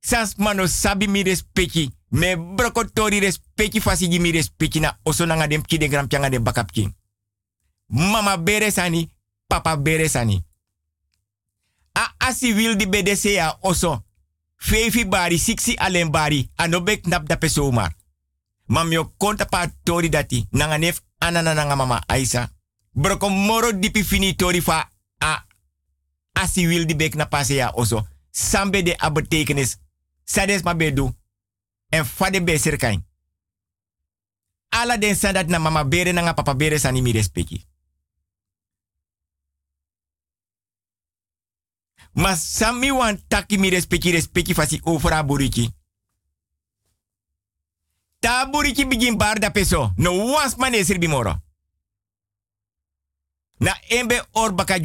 Sans mano sabi mi respecti. Me brokotori respecti fasigi mi respecti na oso nanga dem ki de gram pianga de bakapki. Mama bere sani. Papa bere sani. A asi wil di bedese ya oso. Fefi bari, siksi alleen bari. Anobek nap da pesomar. Mam yo konta pa tori dati. Nanga nef anana nanga mama Aisa. Broko moro dipi fini tori fa a asi wil di bek na pase ya oso. Sambe de a betekenis. Sades ma bedu. En fade be serkain. Ala den na mama bere nanga papa bere sani mi respecti. Ma sami wan taki mi respecti respecti fasi over a buriki. Ta buriki begin bar da peso. No wans man esir bimoro. Na embe or baka.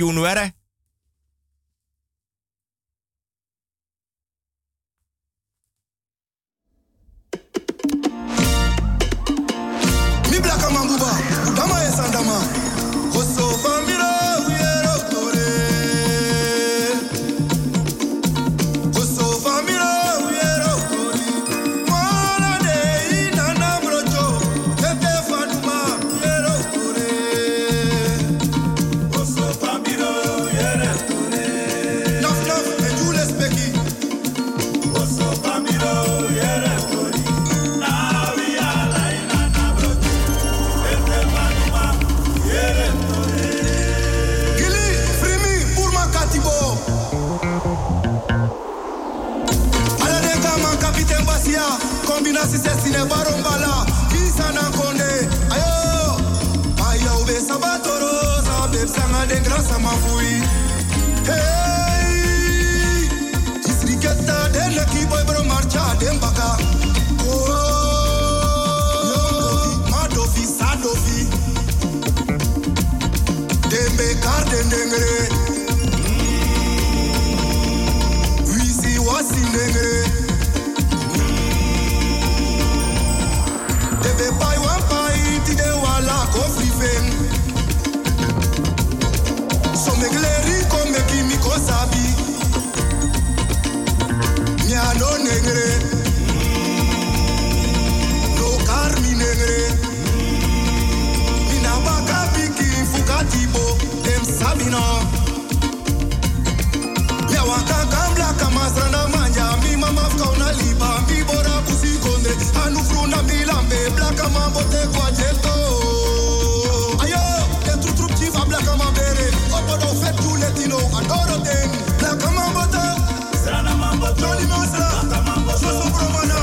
Navarro Zo so meki leri sabi mi no negre. No kar mi negre. Na baka piki fuka tibo dem sabi no mi a na manja. Mi mama fkauna liba mi bora si konde. anu fruna mi lambe blaka mabote kwa jeto mambere opo do fetu letino adoro den la kamambota srana mambota joli mosa soso promana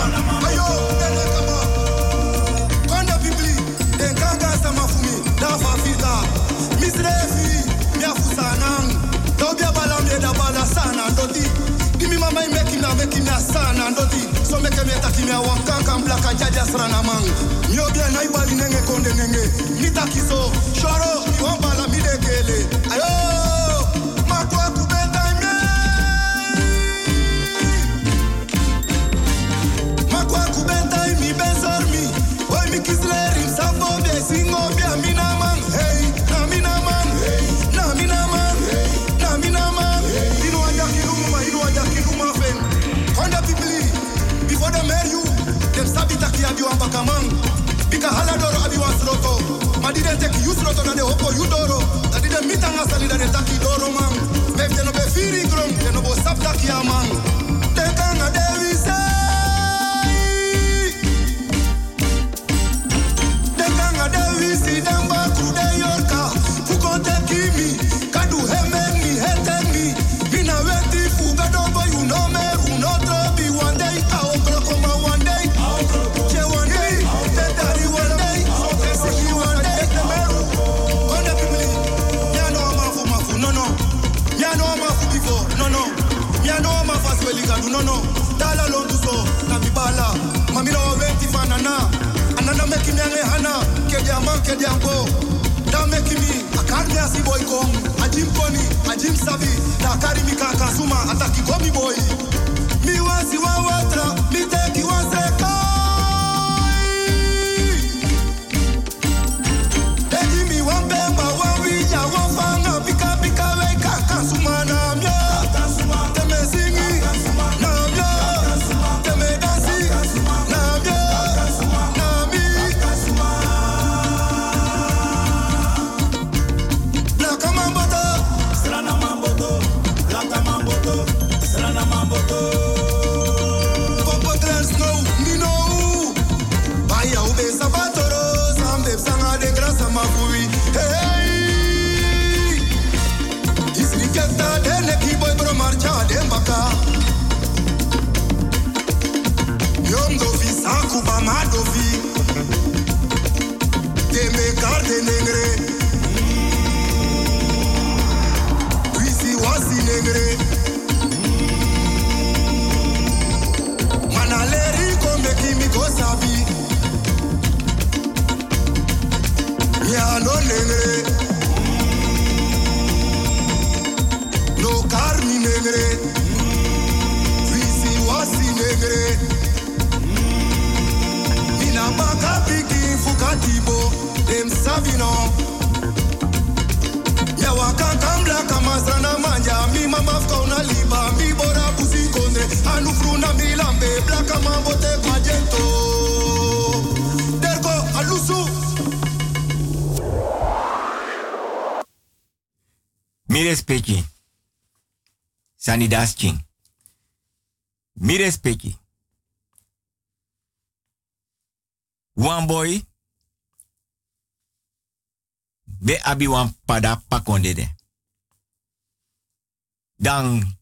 Sani ching. Mire Mi respecti. One boy. Be abi wan pada pakondede. Dan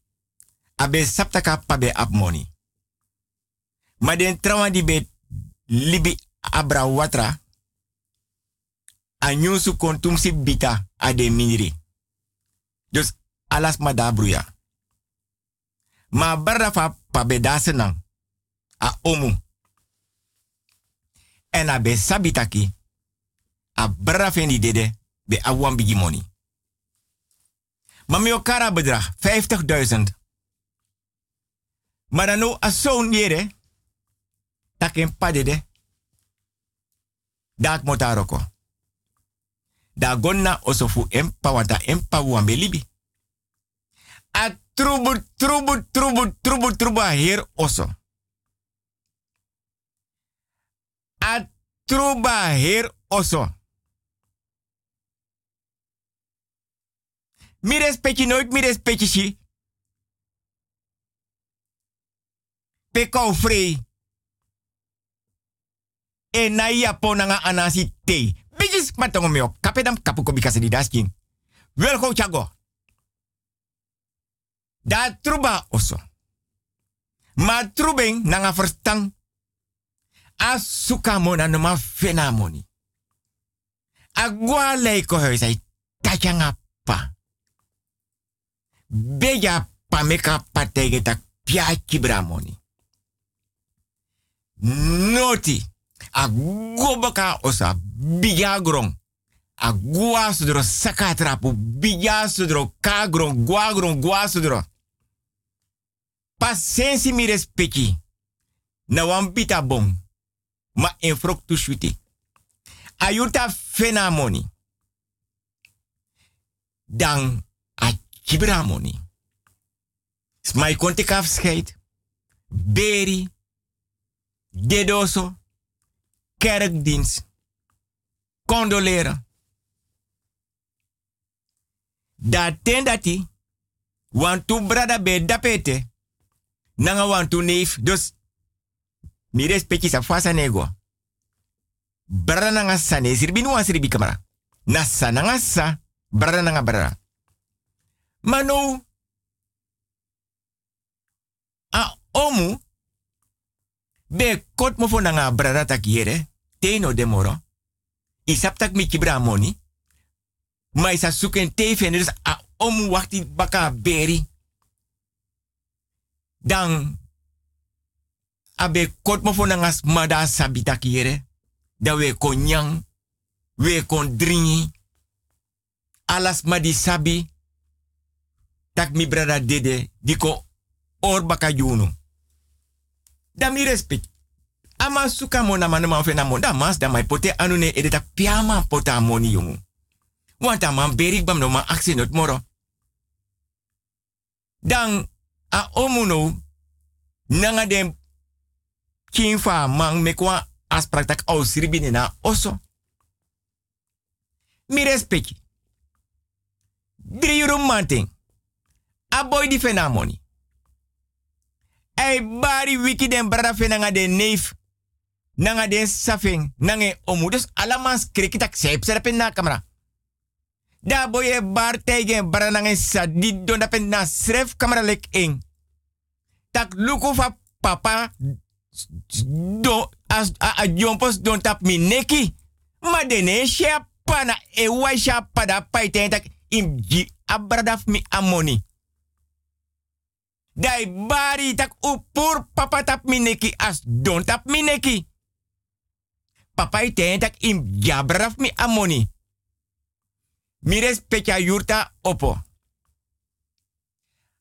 abe saptaka pabe ap money. Maar den trauma di be libi abra watra. Anyusu kontumsi bita ade miniri. Dus alas madabruya. Ma barra fa. A omu. En a be sabitaki. A barra fendi dede be a wan bigi money. Kara bedrag 50.000. Maar dan nou als padede. Dat moet dag gonna osofu empa wata empa. At trubu trubu trubu trubu trubu her oso. A truba her oso. Mi respecti nooit, mi respecti si. Pekau free. E na yapona nga anasi te. Bijis matongomio. Kapedam kapuko bikase di dasking. Welko chago. Da truba oso. Ma trubeng nanga verstang. Asuka mona no ma fenamoni. Agwa leiko huisai. Tachanga pa. Beja pa meka patege tak piachi bramoni. Noti. Agobaka osa bijagrong. Agua sudro sakatrapu bija sudro kagron guagron gua sudro. Pasensi mi respecti. Na wan bita bon. Ma en frok tu. Ayuta fenamoni. Dan a kibramoni. Smai konti kafscheid. Beri. Dedoso. Kerkdienst. Condoleren. Da ten dati. Want tu brada be dapete. Nanga want tu neef. Dus. Mi respecti sa fasa nego. Brada nanga sa ne sirbi. Nasa nanga sa. Brada nanga brada. Mano. A omu. Be kot mo fo nanga brada tak yere. Teno de moro. Isap tak mi kibra moni. Ma isa suken dus a omu wakti baka beri. Dan abe kot mo fo nanga mada sabi tak yere. Da we kon nyang. We kon dringi. Alas madi sabi. Tak mi brada dede. Diko or baka juno. Da mi respect. Ama suka mona manu ma fe na monda mas da mai pote anu ne edeta piama pota moni yongu. Want man berik bam no ma aksi moro. Dan a omuno nanga dem kinfa mang mekwa praktak aus ribine na oso. Mi respecti. Euro manting. A boy di fenamoni. Ei bari wiki den brada fe nanga den neef. Nanga den safing. Nange omu. Dus alamans krikitak sep serapen na kamera. Da boye bar tegen brada nange sa. Di don dapen na sref kamera lek ing. Tak luku fa papa. Do, as a, jompos don tap mi neki. Ma dene shapa na e wa shapa da paiten tak im ji abradaf mi amoni. Dai bari tak upur papa tap mineki as don tap mineki. Papa ite tak im jabraf mi amoni. Mi respecta yurta opo.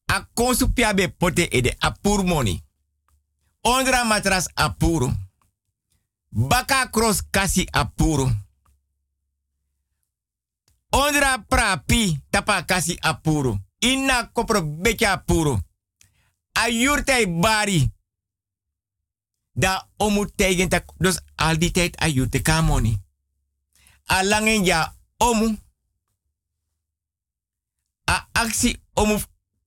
A konsu piabe pote ede apur moni. Ondra matras apuru. Baka cross kasi apuru. Ondra prapi tapa kasi apuru. Inna kopro becha apuru. Ayurte bari. Da omu tegen tak. Dus al tijd ayurte kamoni. Alangen ja omu. A actie omu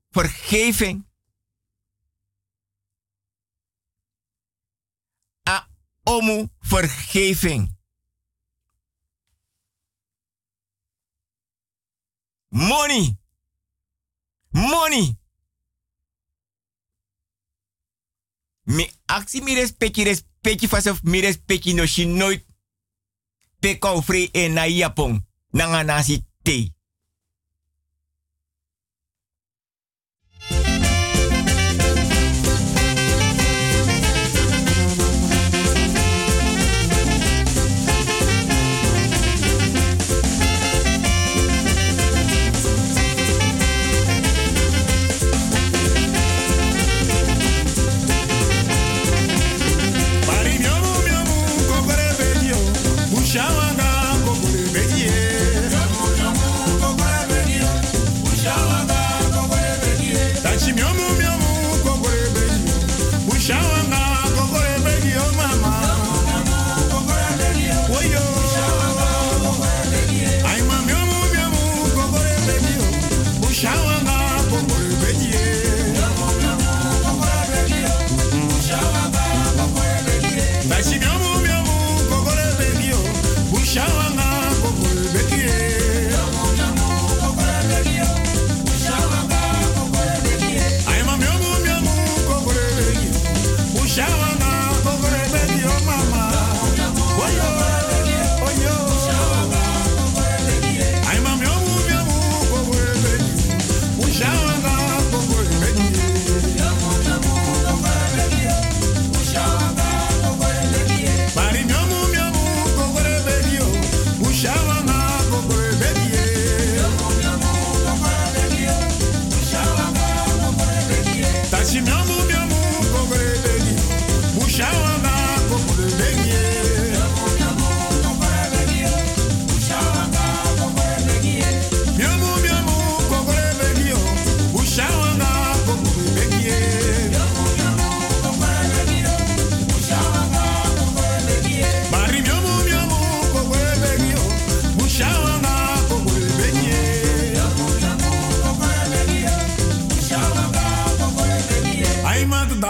vergeving. A omu vergeving. Money. Money. Mi actie mi respecti respecti fasof mi respecti no nooit free e na Japon nanga nasi te.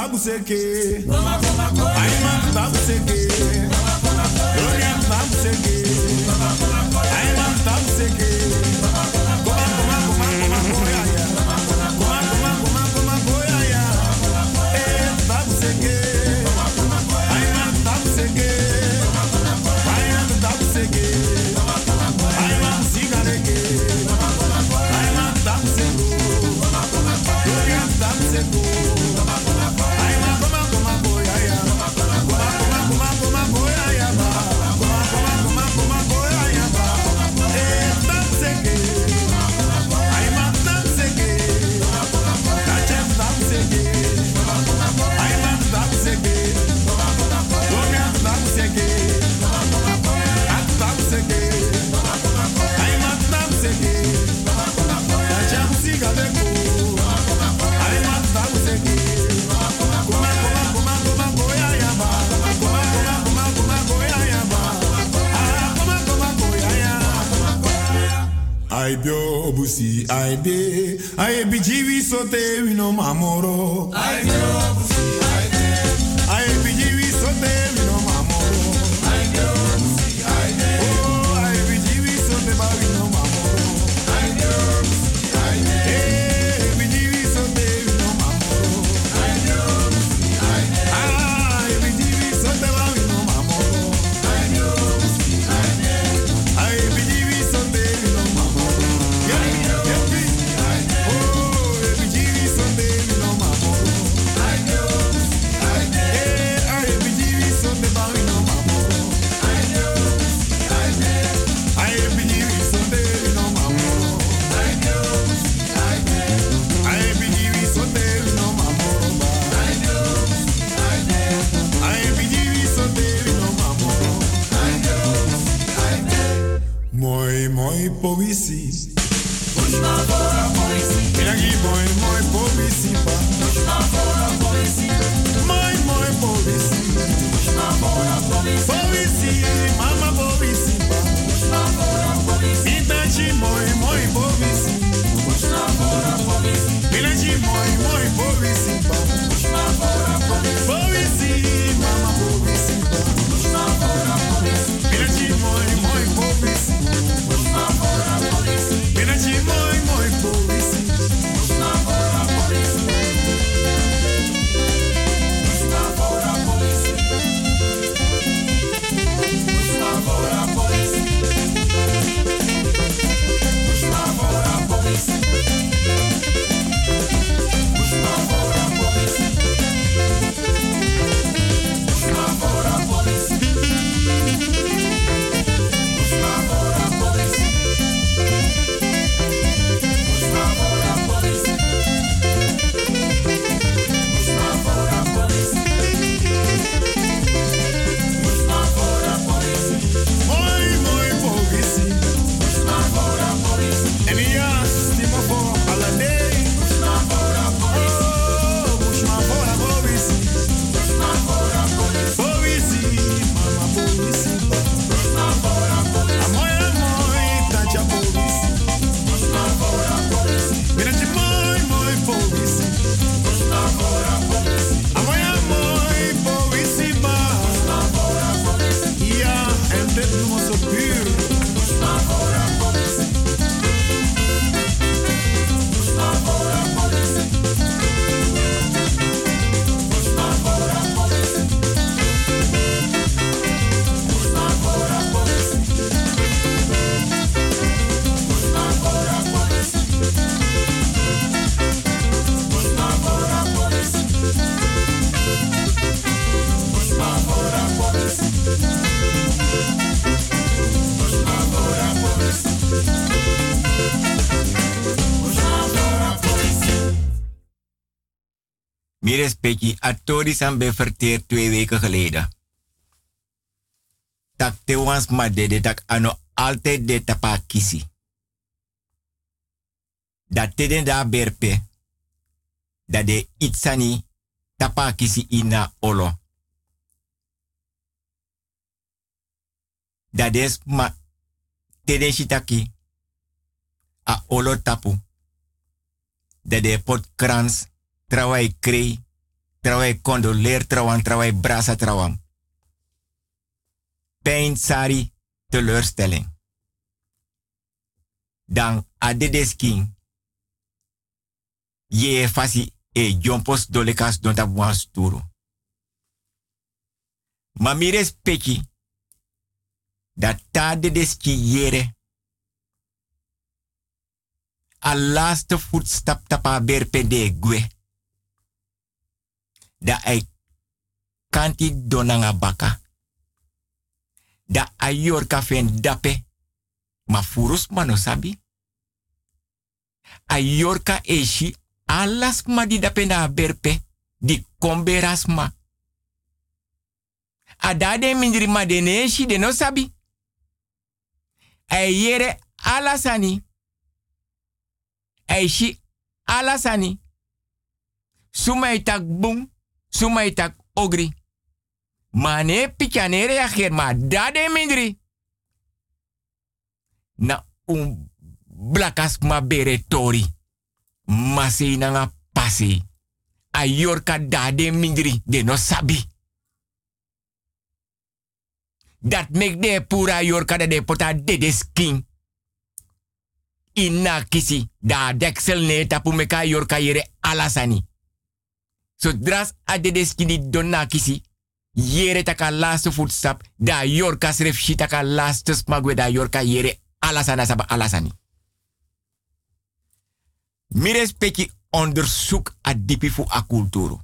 tabuseke. Aima tabuseke. Lorian tabuseke. Aima tabuseke. aibio obusi aibe aibi jiwi sote wino mamoro aibio Christian ben verteerd twee weken geleden. Tak te wans ma dede tak ano altijd de tapakisi. Dat te den da berpe. Dat de itsani tapa kisi ina olo. Dat des ma tede shitaki. A olo tapu. Dat de pot krans. Trawai krei. Trawai condoleer trawan, trawai brasa trawan. Pijn, sari, teleurstelling. Dan adedesking. Ye fasi e jompos dolekas don tap wan sturu. Ma mi respecti dat ta dedeski yere a laatste voetstap tapa berpe de. Da ai kanti donanga baka. Da ayor kafen dape. Ma furus mano sabi. Ayorka eshi alas ma di dape na berpe. Di komberas ma. Adade mindri ma de neshi de no sabi. Ayere alasani. Aishi alasani. Sumai tak bung, sumai tak ogri. Mane pikane reageer maar. Na un blakas ma bere tori. Masi nanga pasi. Ayorka dade mindri de no sabi. Dat mek de pura yorka de pota de skin. Ina kisi da deksel ne tapu meka yorka yere alasani. Zodra a de de skin di donna kisi. Yere taka laatste voetstap. Da yorka sref shi taka laatste smagwe da yorka yere alasana saba alasani. Mires peki onderzoek a dipi fu a kulturo.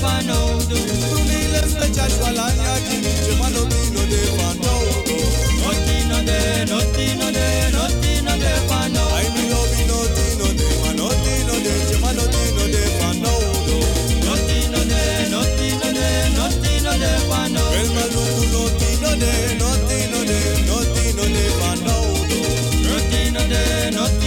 nothing, no, no, no, no, no, no, no, no, no, no, no,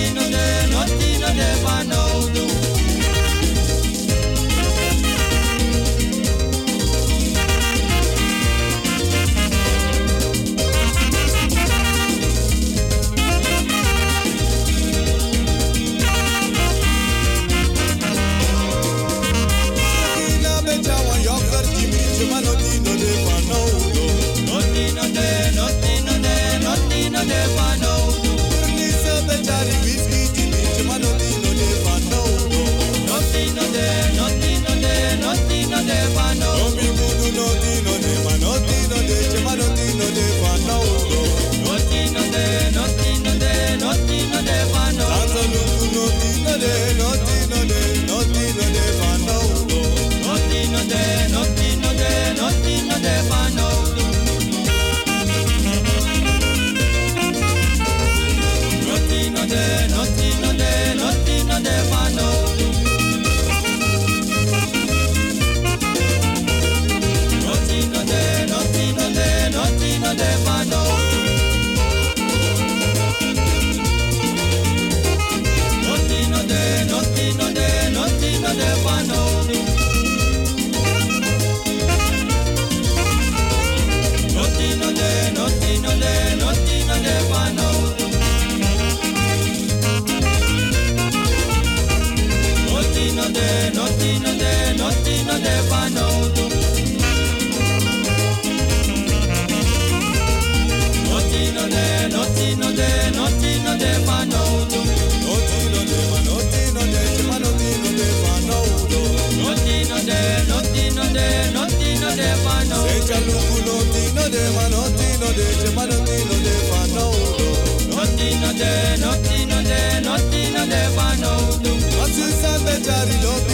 De you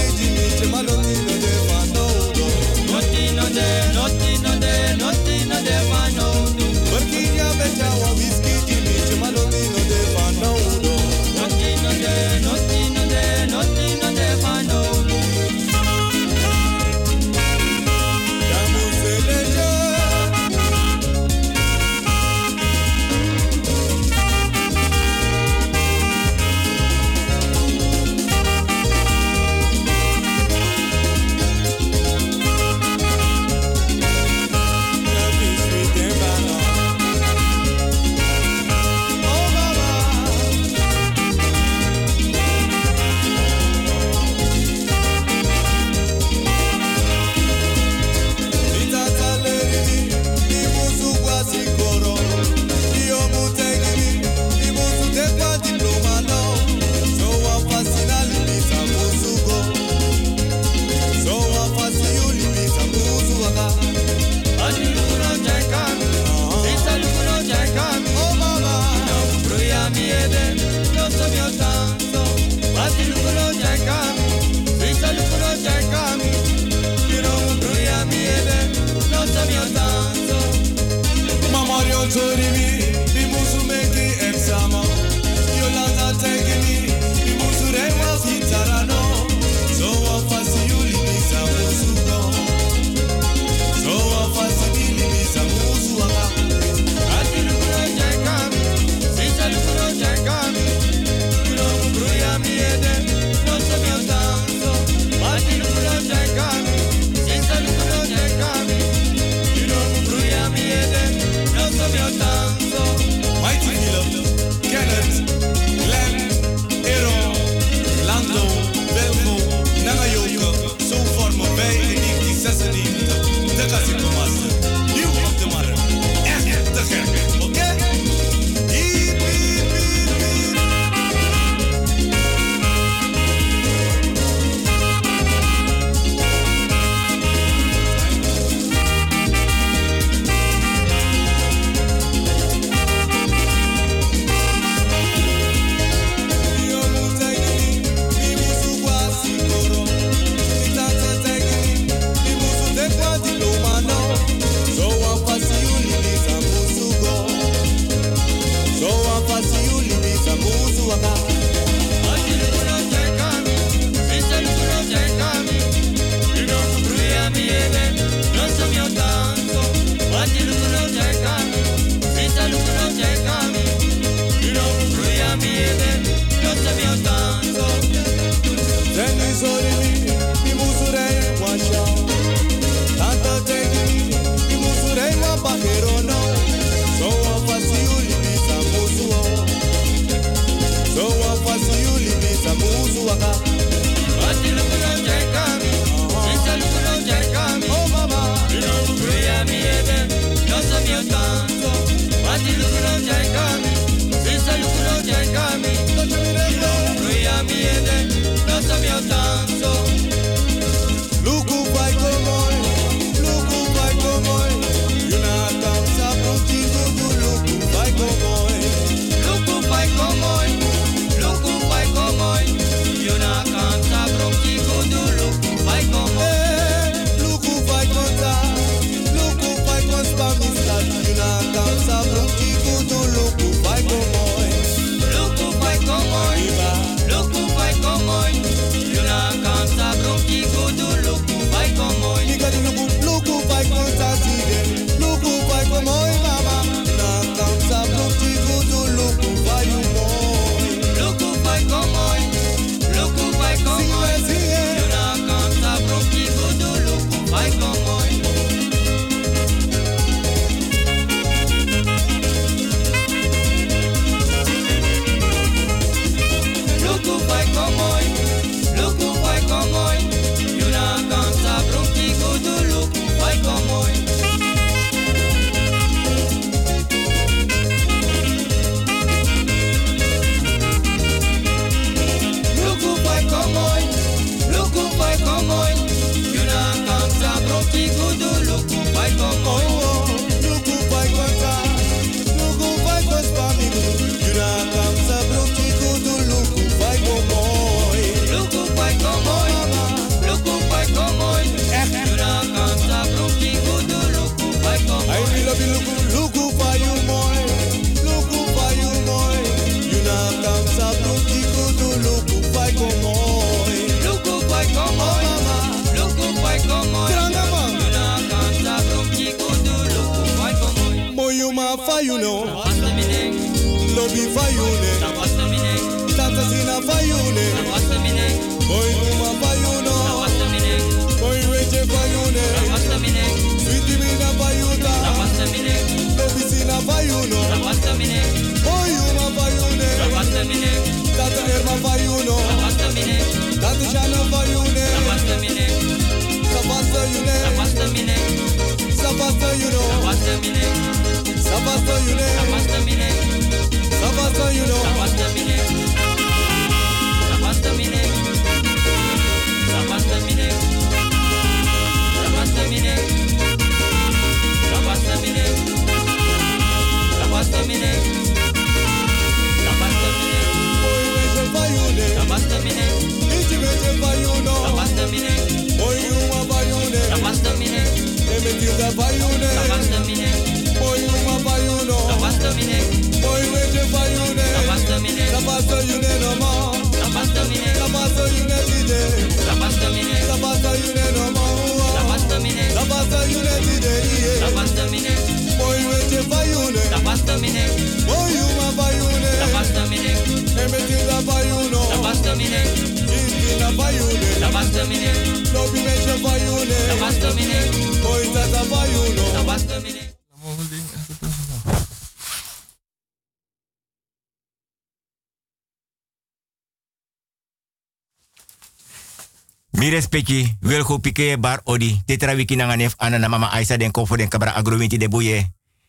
speki wilgo pike bar odi tetra wiki nanga ana na mama aisa den kofo den kabra agrowinti de Buye.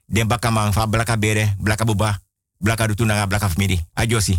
den bakama fa blaka bere blaka buba blaka dutu blaka famidi ajosi